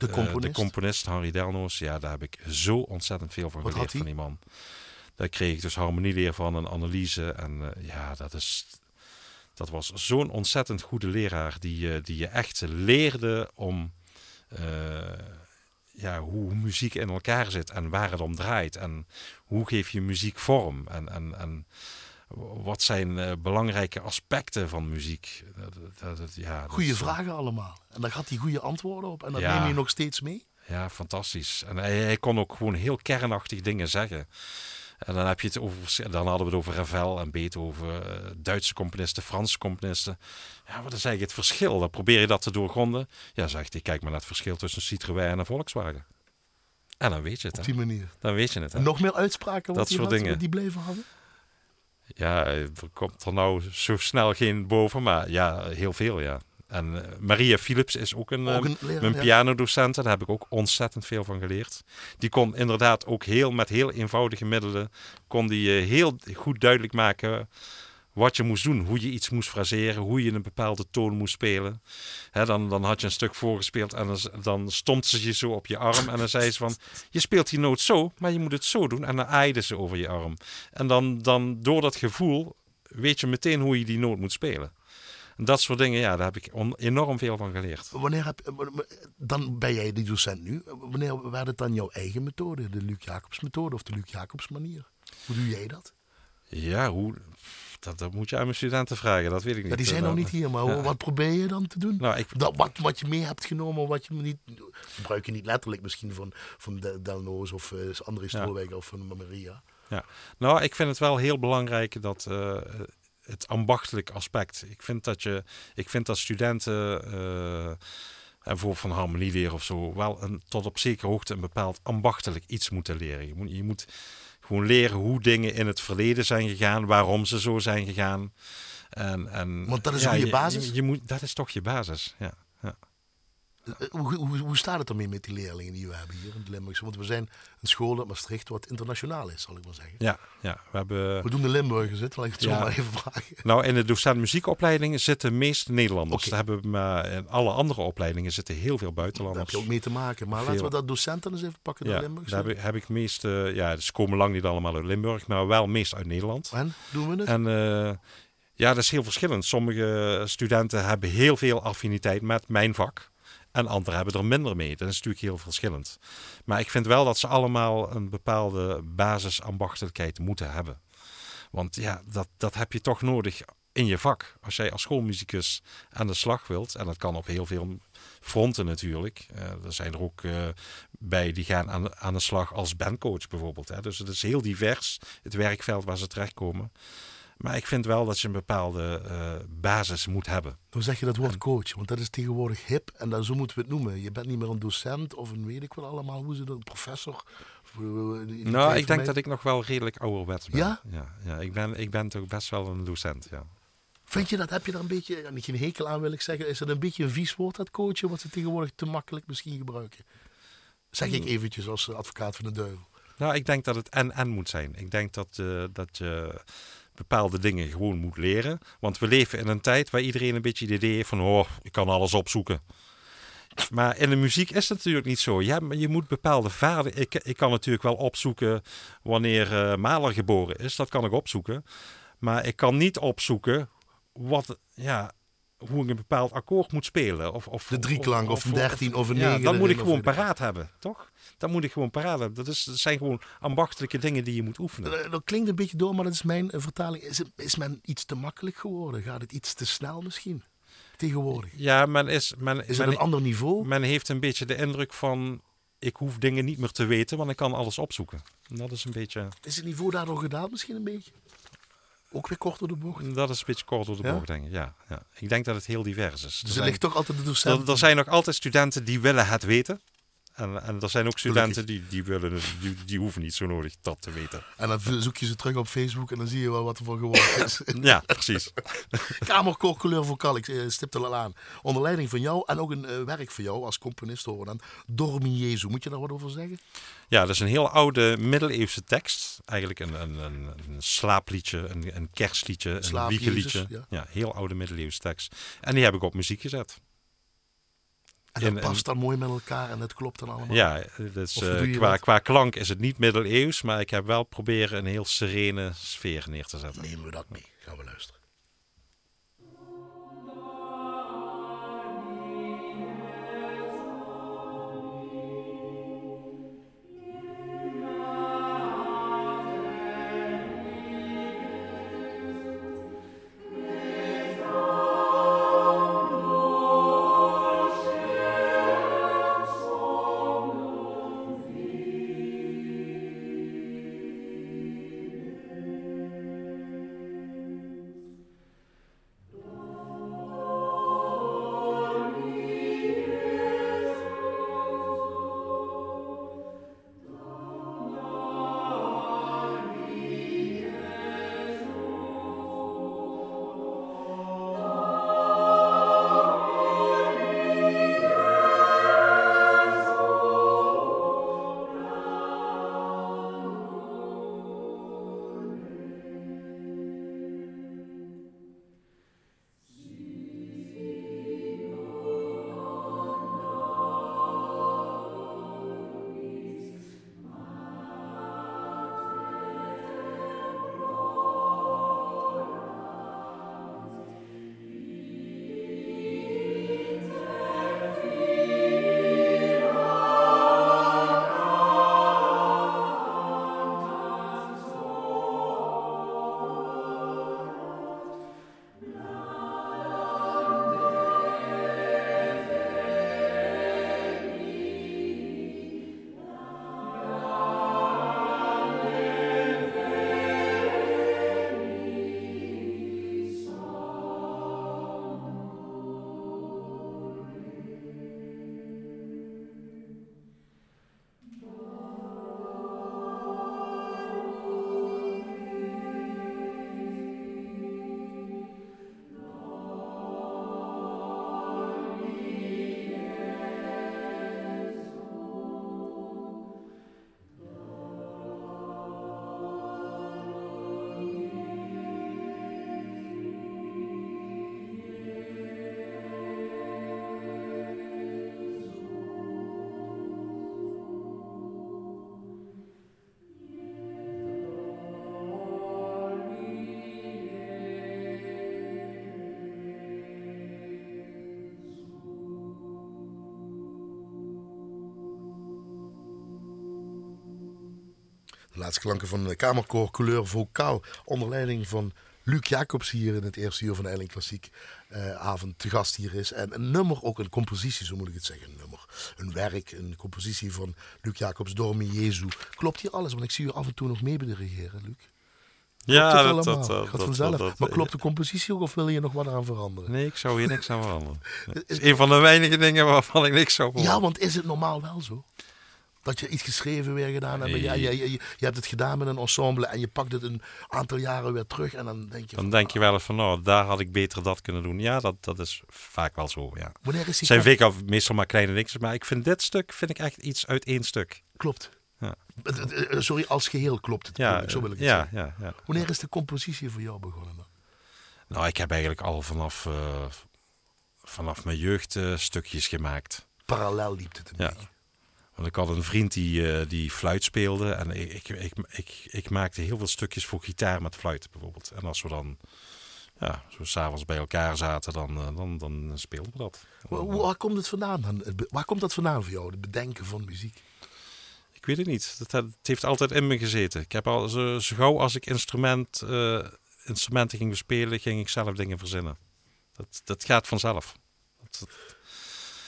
De
eh,
componist.
de componist Henry Delnoos. Ja, daar heb ik zo ontzettend veel van
Wat
geleerd van die man. Daar kreeg ik dus harmonieleer van en analyse. En eh, ja, dat is... Dat was zo'n ontzettend goede leraar die, eh, die je echt leerde om ja, hoe muziek in elkaar zit en waar het om draait. En hoe geef je muziek vorm? En, en, en wat zijn eh, belangrijke aspecten van muziek? Dat, dat, dat- ja, dat
Goeie
is, eh,
vragen allemaal. En daar had hij goede antwoorden op. En dat
Ja.
neem je nog steeds mee.
Ja, fantastisch. En hij, hij kon ook gewoon heel kernachtig dingen zeggen. En dan, heb je het over, dan hadden we het over Ravel en Beethoven, eh, Duitse componisten, Franse componisten. Ja, wat is eigenlijk het verschil? Dan probeer je dat te doorgronden. Ja, zegt hij, kijk maar naar het verschil tussen Citroën en een Volkswagen. En dan weet je het.
Op
Hè?
die manier.
Dan weet je het. Hè?
En nog meer uitspraken wat
Dat
die
soort dingen.
die bleven hadden?
Ja, er komt er nou zo snel geen boven, maar ja, heel veel, ja. En eh, Maria Philips is ook een,
Ook
eh,
een leraar,
mijn
ja.
pianodocent. Daar heb ik ook ontzettend veel van geleerd. Die kon inderdaad ook heel met heel eenvoudige middelen... kon die eh, heel goed duidelijk maken wat je moest doen. Hoe je iets moest fraseren, hoe je een bepaalde toon moest spelen. Hè, dan, dan had je een stuk voorgespeeld en dan, dan stond ze je zo op je arm. En dan zei ze van, je speelt die noot zo, maar je moet het zo doen. En dan aaide ze over je arm. En dan, dan door dat gevoel weet je meteen hoe je die noot moet spelen. En dat soort dingen, ja, daar heb ik enorm veel van geleerd.
Wanneer heb, dan ben jij die docent nu. Wanneer werd het dan jouw eigen methode? De Luc Jacobs methode of de Luc Jacobs manier? Hoe doe jij dat?
Ja, hoe, dat, dat moet je aan mijn studenten vragen, dat weet ik niet.
Ja, die zijn nog niet hier, maar
ja.
wat probeer je dan te doen?
Nou, ik,
Dat, wat, wat je mee hebt genomen, wat je niet... Gebruik je niet letterlijk misschien van, van Del- Delnoos of uh, André Stroeweg of van Maria.
Nou, ik vind het wel heel belangrijk dat eh, het ambachtelijk aspect. Ik vind dat, je, ik vind dat studenten, eh, en bijvoorbeeld van harmonieleer of zo, wel een, tot op zekere hoogte een bepaald ambachtelijk iets moeten leren. Je moet, je moet gewoon leren hoe dingen in het verleden zijn gegaan, waarom ze zo zijn gegaan. En, en,
Want dat is je
je-
basis?
Je, je moet, dat is toch je basis, ja. ja.
Uh, hoe, hoe, hoe staat het ermee met die leerlingen die we hebben hier in het Limburgse? Want we zijn een school uit Maastricht wat internationaal is, zal ik maar zeggen.
Ja, ja, we hebben...
We doen de Limburgers het, laat ik het zo
Ja.
maar even vragen.
Nou, in de docent muziekopleidingen zitten meest Nederlanders. Daar hebben we, maar in alle andere opleidingen zitten heel veel
Daar heb
buitenlanders.
je ook mee te maken. Maar laten we dat docenten eens even pakken, de
ja,
Limburgse.
daar heb ik, heb ik meest, eh, ja, ze komen lang niet allemaal uit Limburg, maar wel meest uit Nederland.
En, doen we het?
En eh, ja, dat is heel verschillend. Sommige studenten hebben heel veel affiniteit met mijn vak. En anderen hebben er minder mee. Dat is natuurlijk heel verschillend. Maar ik vind wel dat ze allemaal een bepaalde basisambachtelijkheid moeten hebben. Want ja, dat, dat heb je toch nodig in je vak. Als jij als schoolmuzikus aan de slag wilt, en dat kan op heel veel fronten natuurlijk. Eh, er zijn er ook eh, bij die gaan aan, aan de slag als bandcoach bijvoorbeeld. Hè. Dus het is heel divers, het werkveld waar ze terechtkomen. Maar ik vind wel dat je een bepaalde eh, basis moet hebben.
Dan zeg je dat woord coach, want dat is tegenwoordig hip en dan, zo moeten we het noemen. Je bent niet meer een docent of een weet ik wel allemaal, hoe ze dat, een professor. Of, eh,
Nou, ik denk
mij.
dat ik nog wel redelijk ouderwets ben.
Ja?
Ja, ja ik, ben, ik ben toch best wel een docent, ja.
Vind je dat, heb je daar een beetje, niet geen hekel aan wil ik zeggen, is dat een beetje een vies woord, dat coachen, wat ze tegenwoordig te makkelijk misschien gebruiken? Zeg
Hmm.
ik eventjes als eh, advocaat van de duivel.
Nou, ik denk dat het en-en moet zijn. Ik denk dat, eh, dat je bepaalde dingen gewoon moet leren. Want we leven in een tijd waar iedereen een beetje het idee heeft van... oh, ik kan alles opzoeken. Maar in de muziek is het natuurlijk niet zo. Ja, maar je moet bepaalde vaardigheden... Ik, ik kan natuurlijk wel opzoeken wanneer eh Mahler geboren is. Dat kan ik opzoeken. Maar ik kan niet opzoeken wat... Ja, hoe ik een bepaald akkoord moet spelen. Of, of,
De drieklank of een dertien of een
ja,
negen
Dat moet
erin,
ik
of
gewoon paraat hebben, toch? Dat moet ik gewoon paraat hebben. Dat, is, dat zijn gewoon ambachtelijke dingen die je moet oefenen.
Dat klinkt een beetje door, maar dat is mijn eh, vertaling. Is, is men iets te makkelijk geworden? Gaat het iets te snel misschien? Tegenwoordig.
Ja, men is... Men,
Is
men,
het een ander niveau?
men heeft een beetje de indruk van... Ik hoef dingen niet meer te weten, want ik kan alles opzoeken. En Dat is een beetje,
Is het niveau daardoor gedaald misschien een beetje? Ook weer kort door de bocht?
dat is een beetje kort door de
Ja?
bocht, denk ik. Ja, ja. Ik denk dat het heel divers is.
Dus er ligt toch altijd de docent.
er, er zijn nog altijd studenten die willen het weten. En, en er zijn ook studenten die, die, willen, die, die hoeven niet zo nodig dat te weten.
En dan zoek je ze terug op Facebook en dan zie je wel wat er van geworden is.
Ja, precies.
Kamerkoorkleur vocaal, ik eh, stipte al aan. Onder leiding van jou en ook een eh, werk voor jou als componist horen dan. Dormi Jezu, moet je daar wat over zeggen?
Ja, dat is een heel oude middeleeuwse tekst. Eigenlijk een, een, een, een slaapliedje, een, een kerstliedje, een
Slaap
wiegeliedje.
Ja.
Ja. heel oude middeleeuwse tekst. En die heb ik op muziek gezet.
En dat
In-
past dan mooi met elkaar en dat klopt dan allemaal.
Ja, dus, qua, qua klank is het niet middeleeuws, maar ik heb wel proberen een heel serene sfeer neer te zetten.
Nemen we dat mee. Gaan we luisteren. Laatste klanken van de Kamerkoor Couleur Vocaal. Onder leiding van Luc Jacobs hier in het eerste uur van de Eiling Klassiek eh, avond te gast hier is. En een nummer, ook een compositie, zo moet ik het zeggen. Een nummer, een werk, een compositie van Luc Jacobs, Dormi Jezu. Klopt hier alles? Want ik zie u af en toe nog mee dirigeren, Luc.
Ja,
Klopt
dat, dat, dat,
Gaat
dat-
vanzelf.
dat-
maar klopt de compositie ook of wil je nog wat aan veranderen?
Nee, ik zou hier niks aan veranderen. Het is een van de weinige dingen waarvan ik niks zou
Ja, want is het normaal wel zo? Dat je iets geschreven weer gedaan hebt.
Nee.
Je, je, hebt het gedaan met een ensemble en je pakt het een aantal jaren weer terug. En dan denk je.
Dan
van,
denk je wel eens van, nou, daar had ik beter dat kunnen doen. Ja, dat, dat is vaak wel zo, ja.
Wanneer is die
zijn vaak meestal maar kleine dingetjes, maar ik vind dit stuk vind ik echt iets uit één stuk.
Klopt.
Ja.
Het- het- Sorry, als geheel klopt het.
Ja,
zo wil ik het
ja,
zeggen.
ja, ja.
Wanneer is de compositie voor jou begonnen? Dan?
Nou, ik heb eigenlijk al vanaf, eh, vanaf mijn jeugd eh, stukjes gemaakt.
Parallel liep het een
Ja.
beetje.
Want ik had een vriend die, eh, die fluit speelde. En ik, ik, ik, ik, ik maakte heel veel stukjes voor gitaar met fluit bijvoorbeeld. En als we dan ja, zo s'avonds bij elkaar zaten, dan, eh, dan, dan speelden we dat.
Waar, waar komt het vandaan dan? Waar komt dat vandaan voor jou? Het bedenken van muziek?
Ik weet het niet. Het, het heeft altijd in me gezeten. Ik heb al zo, zo gauw als ik instrument, eh, instrumenten ging bespelen, ging ik zelf dingen verzinnen. Dat, dat gaat vanzelf. Dat-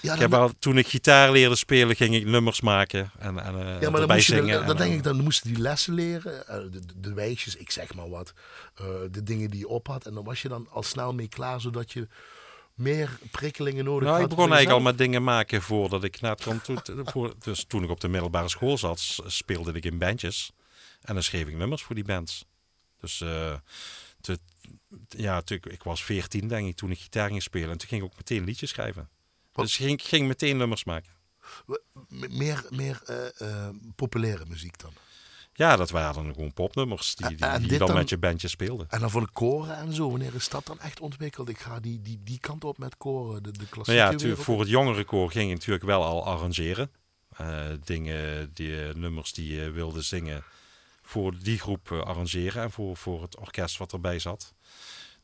Ja,
ik
dan-
heb al, toen ik gitaar leerde spelen, ging ik nummers maken en, en eh,
Ja, maar dan, de-
zingen.
dan
en-
denk ik, dan moesten die lessen leren, eh, de, de, wijsjes, ik zeg maar wat, eh, de dingen die je op had. En dan was je dan al snel mee klaar, zodat je meer prikkelingen nodig
Nou,
had.
ik begon eigenlijk al met dingen maken voordat ik naar het kantoor... voor- Dus toen ik op de middelbare school zat, speelde ik in bandjes. En dan schreef ik nummers voor die bands. Dus te- ja, ik, was 14 denk ik toen ik gitaar ging spelen. En toen ging ik ook meteen liedjes schrijven.
Wat-
Dus ik ging, ging meteen nummers maken.
Meer, meer eh, eh, populaire muziek dan.
Ja, dat waren dan gewoon popnummers die, die, die dan
dan-
met je bandje speelden.
En dan voor de koren en zo, wanneer is dat dan echt ontwikkeld? Ik ga die, die, die kant op met koren, de, de klassieke
Nou ja,
wereld.
voor het jongere koor ging ik natuurlijk wel al arrangeren. Eh, dingen, die, nummers die je wilde zingen voor die groep arrangeren en voor, voor het orkest wat erbij zat.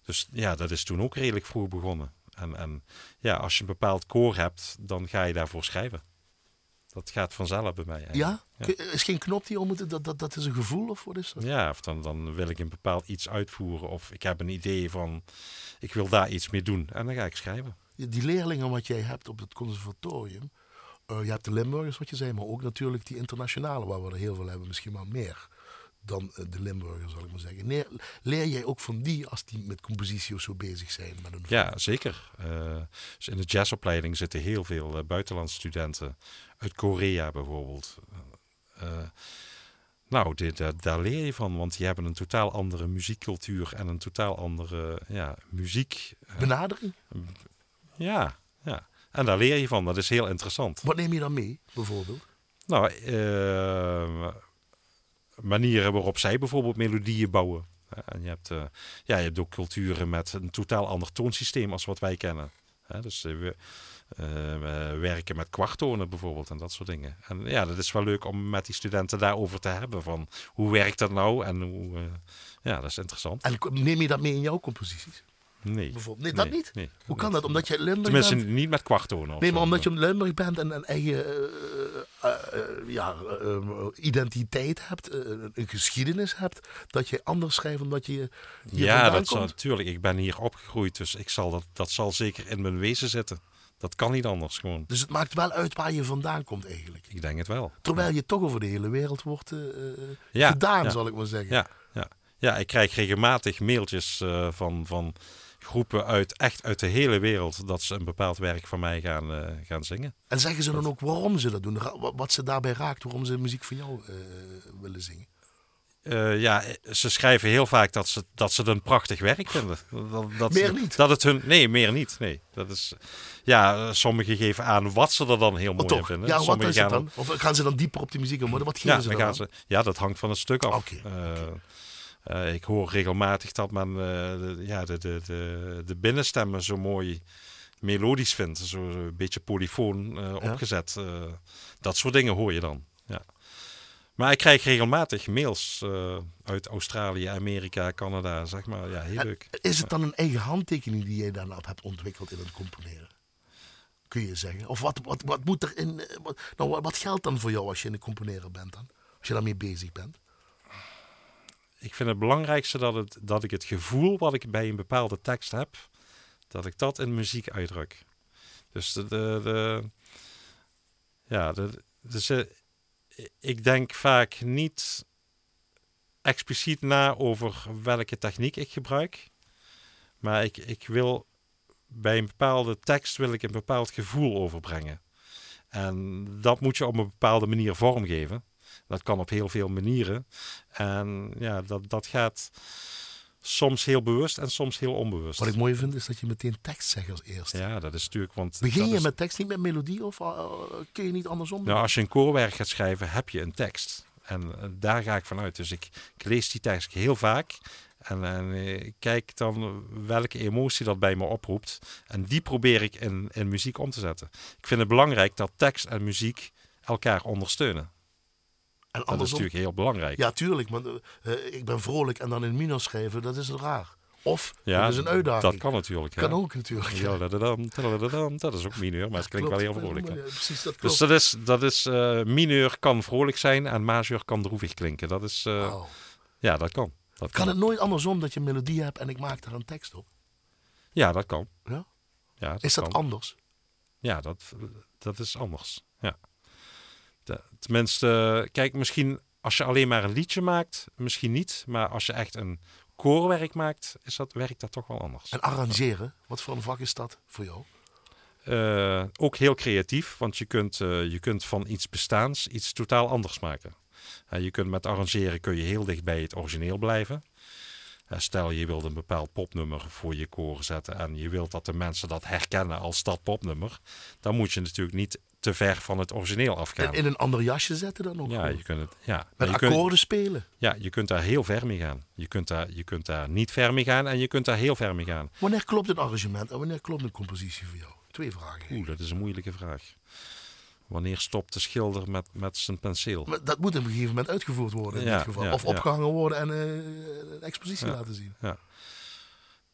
Dus ja, dat is toen ook redelijk vroeg begonnen. En, en ja, als je een bepaald koor hebt, dan ga je daarvoor schrijven. Dat gaat vanzelf bij mij.
Ja?
Ja.
Is geen knop die om moet, dat, dat, dat is een gevoel of wat is dat?
Ja, of dan, dan wil ik een bepaald iets uitvoeren. Of ik heb een idee van, ik wil daar iets mee doen. En dan ga ik schrijven.
Die leerlingen wat jij hebt op het conservatorium, eh, je hebt de Limburgers wat je zei, maar ook natuurlijk die internationale waar we er heel veel hebben, misschien wel meer dan eh, de Limburgers zal ik maar zeggen. Leer, leer jij ook van die als die met compositie of zo bezig zijn? Met een
Ja, zeker. Eh, dus in de jazzopleiding zitten heel veel eh, buitenlandse studenten. Uit Korea bijvoorbeeld. Nou, dit, daar- leer je van, want die hebben een totaal andere muziekcultuur en een totaal andere ja, muziek.
benadering?
Ja, ja. En daar leer je van. Dat is heel interessant.
Wat neem je dan mee, bijvoorbeeld?
Nou, manieren waarop zij bijvoorbeeld melodieën bouwen. En je hebt, eh, ja, je hebt ook culturen met een totaal ander toonsysteem als wat wij kennen. Dus eh, we, eh, we werken met kwarttonen bijvoorbeeld en dat soort dingen. En ja, dat is wel leuk om met die studenten daarover te hebben. Van hoe werkt dat nou? En hoe, ja, dat is interessant.
En neem je dat mee in jouw composities?
Nee.
Bijvoorbeeld? Nee, dat niet?
Nee,
Hoe kan dat? Omdat je Limburg
Tenminste,
bent?
niet met kwarttonen.
Nee, maar omdat je een Limburg bent en een eigen eh, eh, eh, ja, eh, eh, identiteit hebt, een geschiedenis hebt, dat je anders schrijft omdat je hier
Ja, dat zal, natuurlijk. Ik ben hier opgegroeid, dus ik zal dat, dat zal zeker in mijn wezen zitten. Dat kan niet anders gewoon.
Dus het maakt wel uit waar je vandaan komt eigenlijk.
Ik denk het wel.
Terwijl je toch over de hele wereld wordt
Ja,
gedaan,
ja.
zal ik maar zeggen.
Ja, ja. ja ik krijg regelmatig mailtjes van, van groepen uit, echt uit de hele wereld dat ze een bepaald werk van mij gaan, eh, gaan zingen.
En zeggen ze dan ook waarom ze dat doen? Wat, ze daarbij raakt, waarom ze muziek van jou eh, willen zingen?
Eh, ja, ze schrijven heel vaak dat ze, dat ze het een prachtig werk vinden. Dat, dat,
Meer niet?
Dat het hun, nee, meer niet. Nee, dat is, ja, sommigen geven aan wat ze er dan heel
Oh,
mooi in vinden.
Ja, wat is het dan? Of gaan ze dan dieper op die muziek in? Wat geven
Ja,
ze
dan
dan?
gaan ze, ja, dat hangt van het stuk af. Eh, ik hoor regelmatig dat men eh, de, ja, de, de, de, de binnenstemmen zo mooi melodisch vindt. Zo, een beetje polyfoon eh,
Ja.
opgezet. dat soort dingen hoor je dan. Ja. Maar ik krijg regelmatig mails uit Australië, Amerika, Canada, zeg maar. Ja, heel
En
leuk.
Is het dan een eigen handtekening die jij dan hebt ontwikkeld in het componeren? Kun je zeggen? Of wat, wat, wat moet er in. Wat, nou, wat, geldt dan voor jou als je in het componeren bent dan? Als je daarmee bezig bent?
Ik vind het belangrijkste dat, het, dat ik het gevoel wat ik bij een bepaalde tekst heb, dat ik dat in muziek uitdruk. Dus de, de, ja, dus, uh, ik denk vaak niet expliciet na over welke techniek ik gebruik. Maar ik, ik wil bij een bepaalde tekst wil ik een bepaald gevoel overbrengen. En dat moet je op een bepaalde manier vormgeven. Dat kan op heel veel manieren. En ja, dat, dat gaat soms heel bewust en soms heel onbewust.
Wat ik mooi vind is dat je meteen tekst zegt als eerste.
Ja, dat is natuurlijk. Want
Begin je
is...
met tekst niet met melodie of uh, kun je niet andersom?
Nou, als je een koorwerk gaat schrijven, heb je een tekst. En uh, daar ga ik vanuit. Dus ik, ik, lees die tekst heel vaak. En, en ik kijk dan welke emotie dat bij me oproept. En die probeer ik in, in muziek om te zetten. Ik vind het belangrijk dat tekst en muziek elkaar ondersteunen.
En
dat is natuurlijk heel belangrijk.
Ja, tuurlijk. Maar uh, ik ben vrolijk en dan in minor schrijven, dat is raar. Of,
ja,
dat is een uitdaging.
Dat kan natuurlijk.
Kan ook natuurlijk.
Ja, dat, is ook mineur, maar het klinkt
klopt,
wel heel vrolijk.
Ja, precies, dat
dus dat is, dat is uh, mineur kan vrolijk zijn en majeur kan droevig klinken. Dat is, uh,
wow.
ja, dat kan. Dat
kan. kan het nooit andersom dat je een melodie hebt en ik maak er een tekst op?
Ja, dat kan.
Ja?
ja dat
is dat
kan.
anders?
Ja, dat, dat is anders. Ja. Tenminste, kijk, misschien als je alleen maar een liedje maakt, misschien niet. Maar als je echt een koorwerk maakt, is dat, werkt dat toch wel anders.
En arrangeren, wat voor een vak is dat voor jou?
Uh, ook heel creatief, want je kunt, uh, je kunt van iets bestaans iets totaal anders maken. Uh, je kunt met arrangeren kun je heel dicht bij het origineel blijven. stel je wilt een bepaald popnummer voor je koor zetten en je wilt dat de mensen dat herkennen als dat popnummer, dan moet je natuurlijk niet te ver van het origineel afgaan.
En in een ander jasje zetten dan ook?
Ja,
gewoon.
je kunt het. Ja.
Met
je
akkoorden
kunt,
spelen?
Ja, je kunt daar heel ver mee gaan. Je kunt, daar, je kunt daar niet ver mee gaan en je kunt daar heel ver mee gaan.
Wanneer klopt een arrangement en wanneer klopt een compositie voor jou? Twee vragen.
Oeh, dat is een moeilijke vraag. Wanneer stopt de schilder met, met zijn penseel?
Maar dat moet op een gegeven moment uitgevoerd worden in
Ja,
dit geval.
ja,
of
ja.
opgehangen worden en uh, een expositie laten zien.
Ja.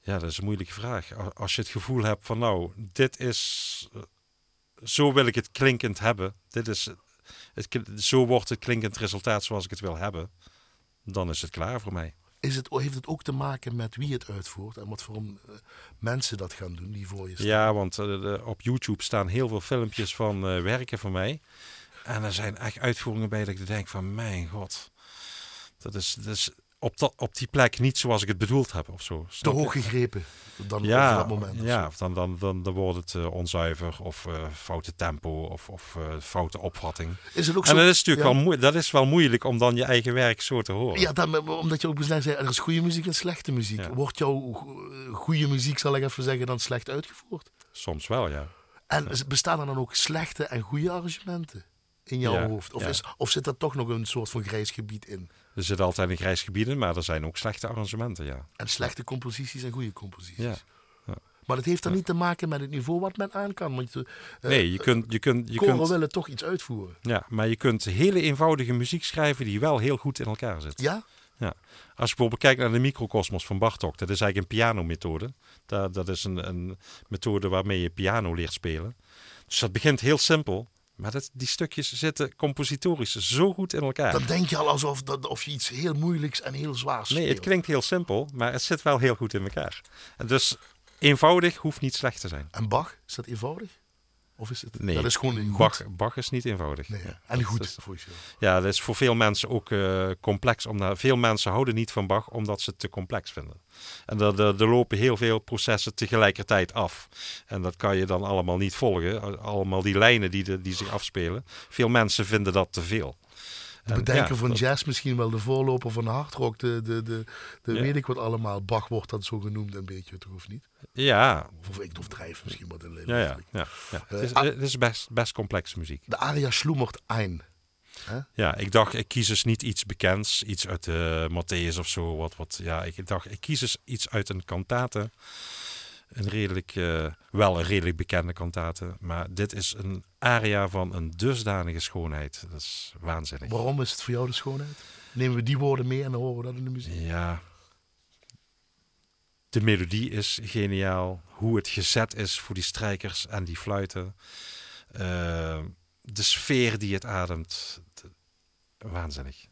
ja, dat is een moeilijke vraag. Als je het gevoel hebt van nou, dit is... Zo wil ik het klinkend hebben. Dit is, het, zo wordt het klinkend resultaat zoals ik het wil hebben. Dan is het klaar voor mij.
Is het, heeft het ook te maken met wie het uitvoert en wat voor eh, mensen dat gaan doen die voor je staan?
Ja, want eh, op YouTube staan heel veel filmpjes van eh, werken van mij. En er zijn echt uitvoeringen bij dat ik denk van mijn god. Dat is, dat is op, dat, op die plek niet zoals ik het bedoeld heb of zo.
Te hoog gegrepen dan
ja,
op dat moment. of
ja dan, dan, dan, dan wordt het eh, onzuiver of eh, foute tempo of, of eh, foute opvatting.
Is het ook
En
zo?
dat is natuurlijk
ja.
wel, moe- dat is wel moeilijk om dan je eigen werk zo te horen.
Ja, dan, omdat je ook net zei, er is goede muziek en slechte muziek.
Ja.
Wordt jouw go- goede muziek, zal ik even zeggen, dan slecht uitgevoerd?
Soms wel, ja.
En bestaan er dan ook slechte en goede arrangementen in jouw
Ja,
hoofd? Of,
ja.
is, of zit er toch nog een soort van grijs gebied in?
Er zit altijd een grijs gebied in, maar er zijn ook slechte arrangementen, ja.
En slechte composities en goede composities.
Ja. Ja.
Maar dat heeft dan niet te maken met het niveau wat men aan kan. Want je, eh,
Nee, je kunt... Je kunt, je
koren
kunt
willen toch iets uitvoeren.
Ja, maar je kunt hele eenvoudige muziek schrijven die wel heel goed in elkaar zit.
Ja?
Als je bijvoorbeeld kijkt naar de microcosmos van Bartok, dat is eigenlijk een pianomethode. Dat, dat is een, een methode waarmee je piano leert spelen. Dus dat begint heel simpel, maar dat, die stukjes zitten compositorisch zo goed in elkaar.
Dan denk je al alsof dat, of je iets heel moeilijks en heel zwaars
nee, het klinkt heel simpel, maar het zit wel heel goed in elkaar. En dus eenvoudig hoeft niet slecht te zijn.
En Bach, is dat eenvoudig? Of is het...
Nee,
dat is gewoon goed.
Bach, Bach is niet eenvoudig.
Nee,
Ja,
en
dat
goed,
is-
voor je.
Ja, dat is voor veel mensen ook eh, complex. Omdat veel mensen houden niet van Bach omdat ze het te complex vinden. En er, er, er lopen heel veel processen tegelijkertijd af. En dat kan je dan allemaal niet volgen. Allemaal die lijnen die, de, die zich afspelen. Veel mensen vinden dat te veel.
De
En
bedenker
ja,
van
dat-
jazz misschien wel de voorloper van de hardrock. De, de, de, de
Ja.
weet ik wat allemaal. Bach wordt dat zo genoemd een beetje, toch of niet?
Ja,
Of ik overdrijf misschien wat in
ja, ja. ja, ja. Het, is,
ah.
het is best, best complexe muziek.
De aria schlummert ein.
Ja, ik dacht, ik kies dus niet iets bekends, iets uit de Matthäus of zo. Wat, wat, ja, ik dacht, ik kies dus iets uit een kantate. Een redelijk, eh, wel een redelijk bekende kantate. Maar dit is een aria van een dusdanige schoonheid. Dat is waanzinnig.
Waarom is het voor jou de schoonheid? Nemen we die woorden mee en dan horen we dat in de muziek.
Ja. De melodie is geniaal. Hoe het gezet is voor die strijkers en die fluiten. Eh, de sfeer die het ademt. De- waanzinnig.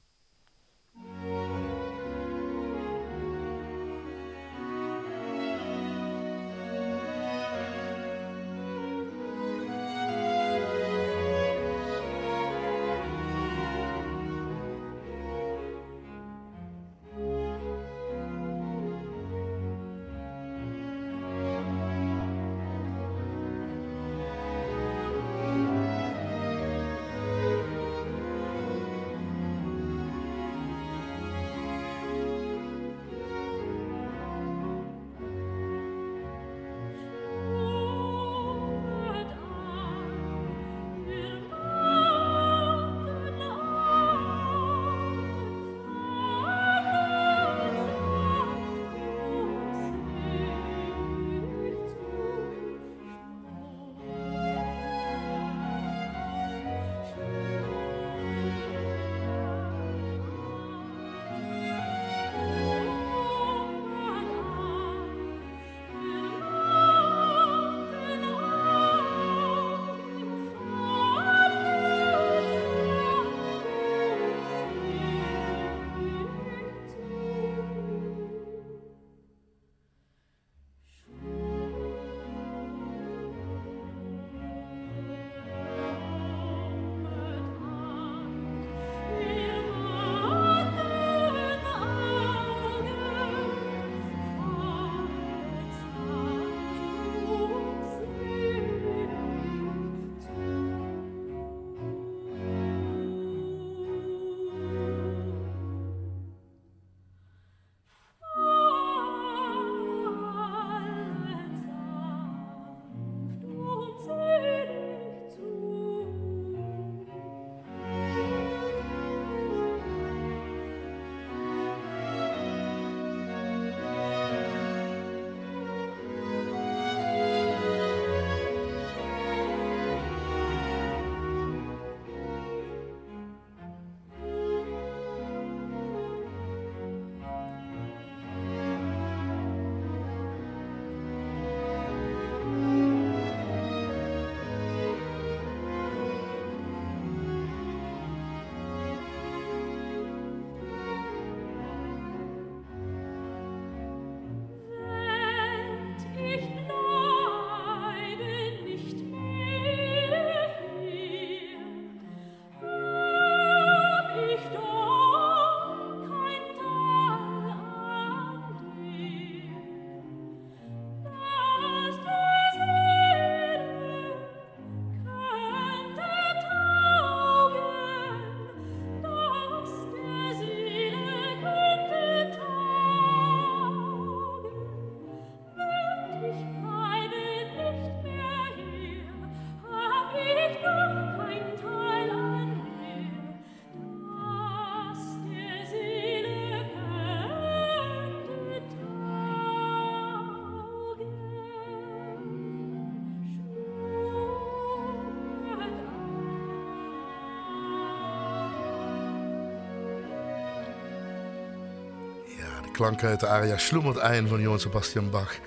Klanken uit de aria Schlummert ein van Johann Sebastian Bach.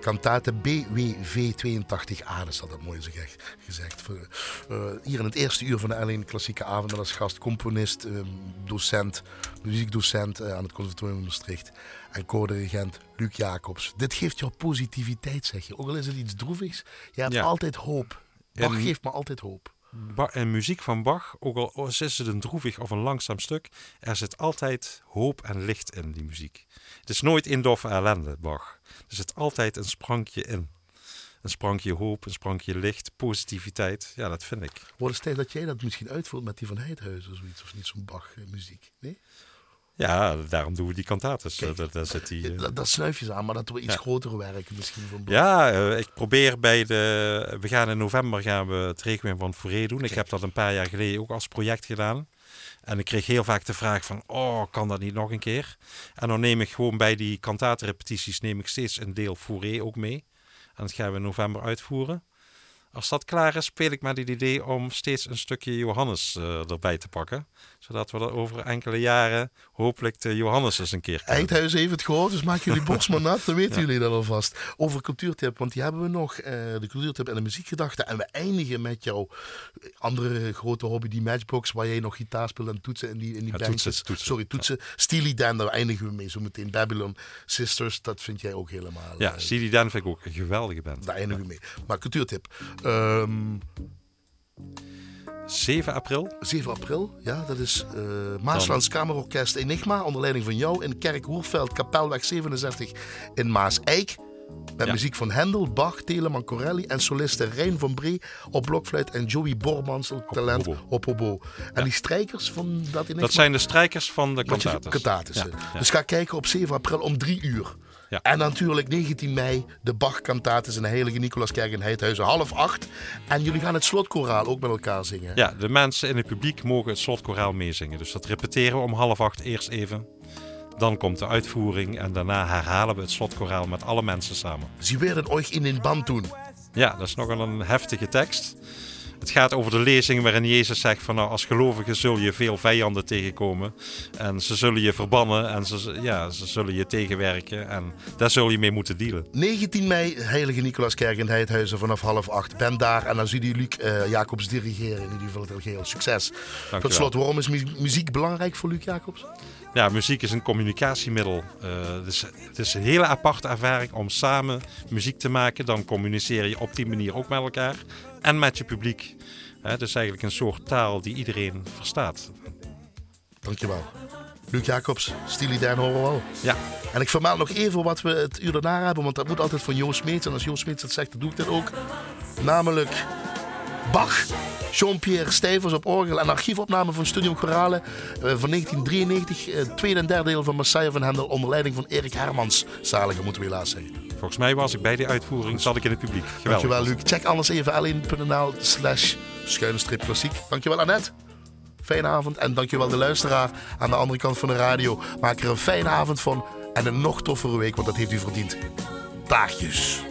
Kantate BWV 82A, dat is altijd mooi gezegd. Uh, hier in het eerste uur van de Alleen Klassieke Avond als gast componist, uh, docent, muziekdocent uh, aan het Conservatorium van Maastricht en co-dirigent Luc Jacobs. Dit geeft jou positiviteit, zeg je. Ook al is het iets droevigs, je hebt altijd hoop. Bach geeft me altijd hoop
en muziek van Bach, ook al is het een droevig of een langzaam stuk, er zit altijd hoop en licht in die muziek. Het is nooit in ellende, Bach. Er zit altijd een sprankje in. Een sprankje hoop, een sprankje licht, positiviteit. Ja, dat vind ik.
Wordt het dat jij dat misschien uitvoert met die van Heidhuizen of zoiets, of niet zo'n Bach-muziek? Nee?
Ja, daarom doen we die kantates. Daar, daar zit die,
uh... dat, snuif je aan, maar dat we iets groter werken misschien. Van
ja, uh, ik probeer bij de... We gaan in november gaan we het Requiem van Fauré doen. Ik heb dat een paar jaar geleden ook als project gedaan. En ik kreeg heel vaak de vraag van, oh, kan dat niet nog een keer? En dan neem ik gewoon bij die kantatenrepetities neem ik steeds een deel Fauré ook mee. En dat gaan we in november uitvoeren. Als dat klaar is, speel ik met het idee om steeds een stukje Johannes uh, erbij te pakken. Zodat we er over enkele jaren hopelijk de Johannes eens een keer
kunnen. Eindhuizen heeft het gehoord, dus maak jullie borst maar nat, dan weten jullie dat alvast. Over cultuurtip, want die hebben we nog, uh, de cultuurtip en de muziekgedachte. En we eindigen met jouw andere grote hobby, die Matchbox, waar jij nog gitaar speelt en toetsen in die, in die ja,
toetsen, toetsen,
Sorry, toetsen. Ja. Steely Dan, daar eindigen we mee zo meteen. Babylon Sisters, dat vind jij ook helemaal.
Ja, uh, Steely Dan vind ik ook een geweldige band.
Daar eindigen we mee. Maar cultuurtip. Um,
7 april?
7 april, ja. Dat is uh, Maaslands Kamerorkest Enigma onder leiding van jou in Kerk Hoerveld, Kapelweg 67 in Maas-Eik. Met muziek van Hendel, Bach, Telemann Corelli en solisten Rijn van Bree op blokfluit en Joey Bormans, talent op hobo. En die strijkers van dat Enigma?
Dat zijn de strijkers van de
kantates. Dus ga kijken op 7 april om 3 uur. Ja. En natuurlijk 19 mei de Bach-kantates in de Heilige Nicolaaskerk in Heidhuizen, half acht. En jullie gaan het slotkoraal ook met elkaar zingen.
Ja, de mensen in het publiek mogen het slotkoraal meezingen. Dus dat repeteren we om half acht eerst even. Dan komt de uitvoering en daarna herhalen we het slotkoraal met alle mensen samen.
Ze werden euch in een band doen.
Ja, dat is nogal een heftige tekst. Het gaat over de lezing waarin Jezus zegt van nou, als gelovige zul je veel vijanden tegenkomen. En ze zullen je verbannen en ze, ja, ze zullen je tegenwerken. En daar zul je mee moeten dealen.
19 mei, Heilige Nicolaaskerk in Heidhuizen vanaf half acht. Ben daar en dan zie je Luc uh, Jacobs dirigeren. In ieder geval heel succes. Tot slot, waarom is muziek belangrijk voor Luc Jacobs?
Ja, muziek is een communicatiemiddel. Uh, dus het is een hele aparte ervaring om samen muziek te maken. Dan communiceer je op die manier ook met elkaar en met je publiek. Het is eigenlijk een soort taal die iedereen verstaat.
Dankjewel. Luc Jacobs, Stili Dan horen we al.
Ja.
En ik vermaak nog even wat we het uur daarna hebben, want dat moet altijd van Joost Smeets. En als Joost Smeets dat zegt, dan doe ik dat ook. Namelijk Bach, Jean-Pierre Stijvers op orgel en archiefopname van Studio Chorale uh, van 1993. Uh, tweede en derde deel van Messiah van Hendel onder leiding van Erik Hermans. Zalige moeten we helaas zeggen.
Volgens mij was ik bij die uitvoering, zat ik in het publiek.
Dankjewel Luc. Check anders even alleen.nl slash schuine strip klassiek. Dankjewel Annette. Fijne avond en dankjewel de luisteraar aan de andere kant van de radio. Maak er een fijne avond van en een nog toffere week, want dat heeft u verdiend. Daagjes.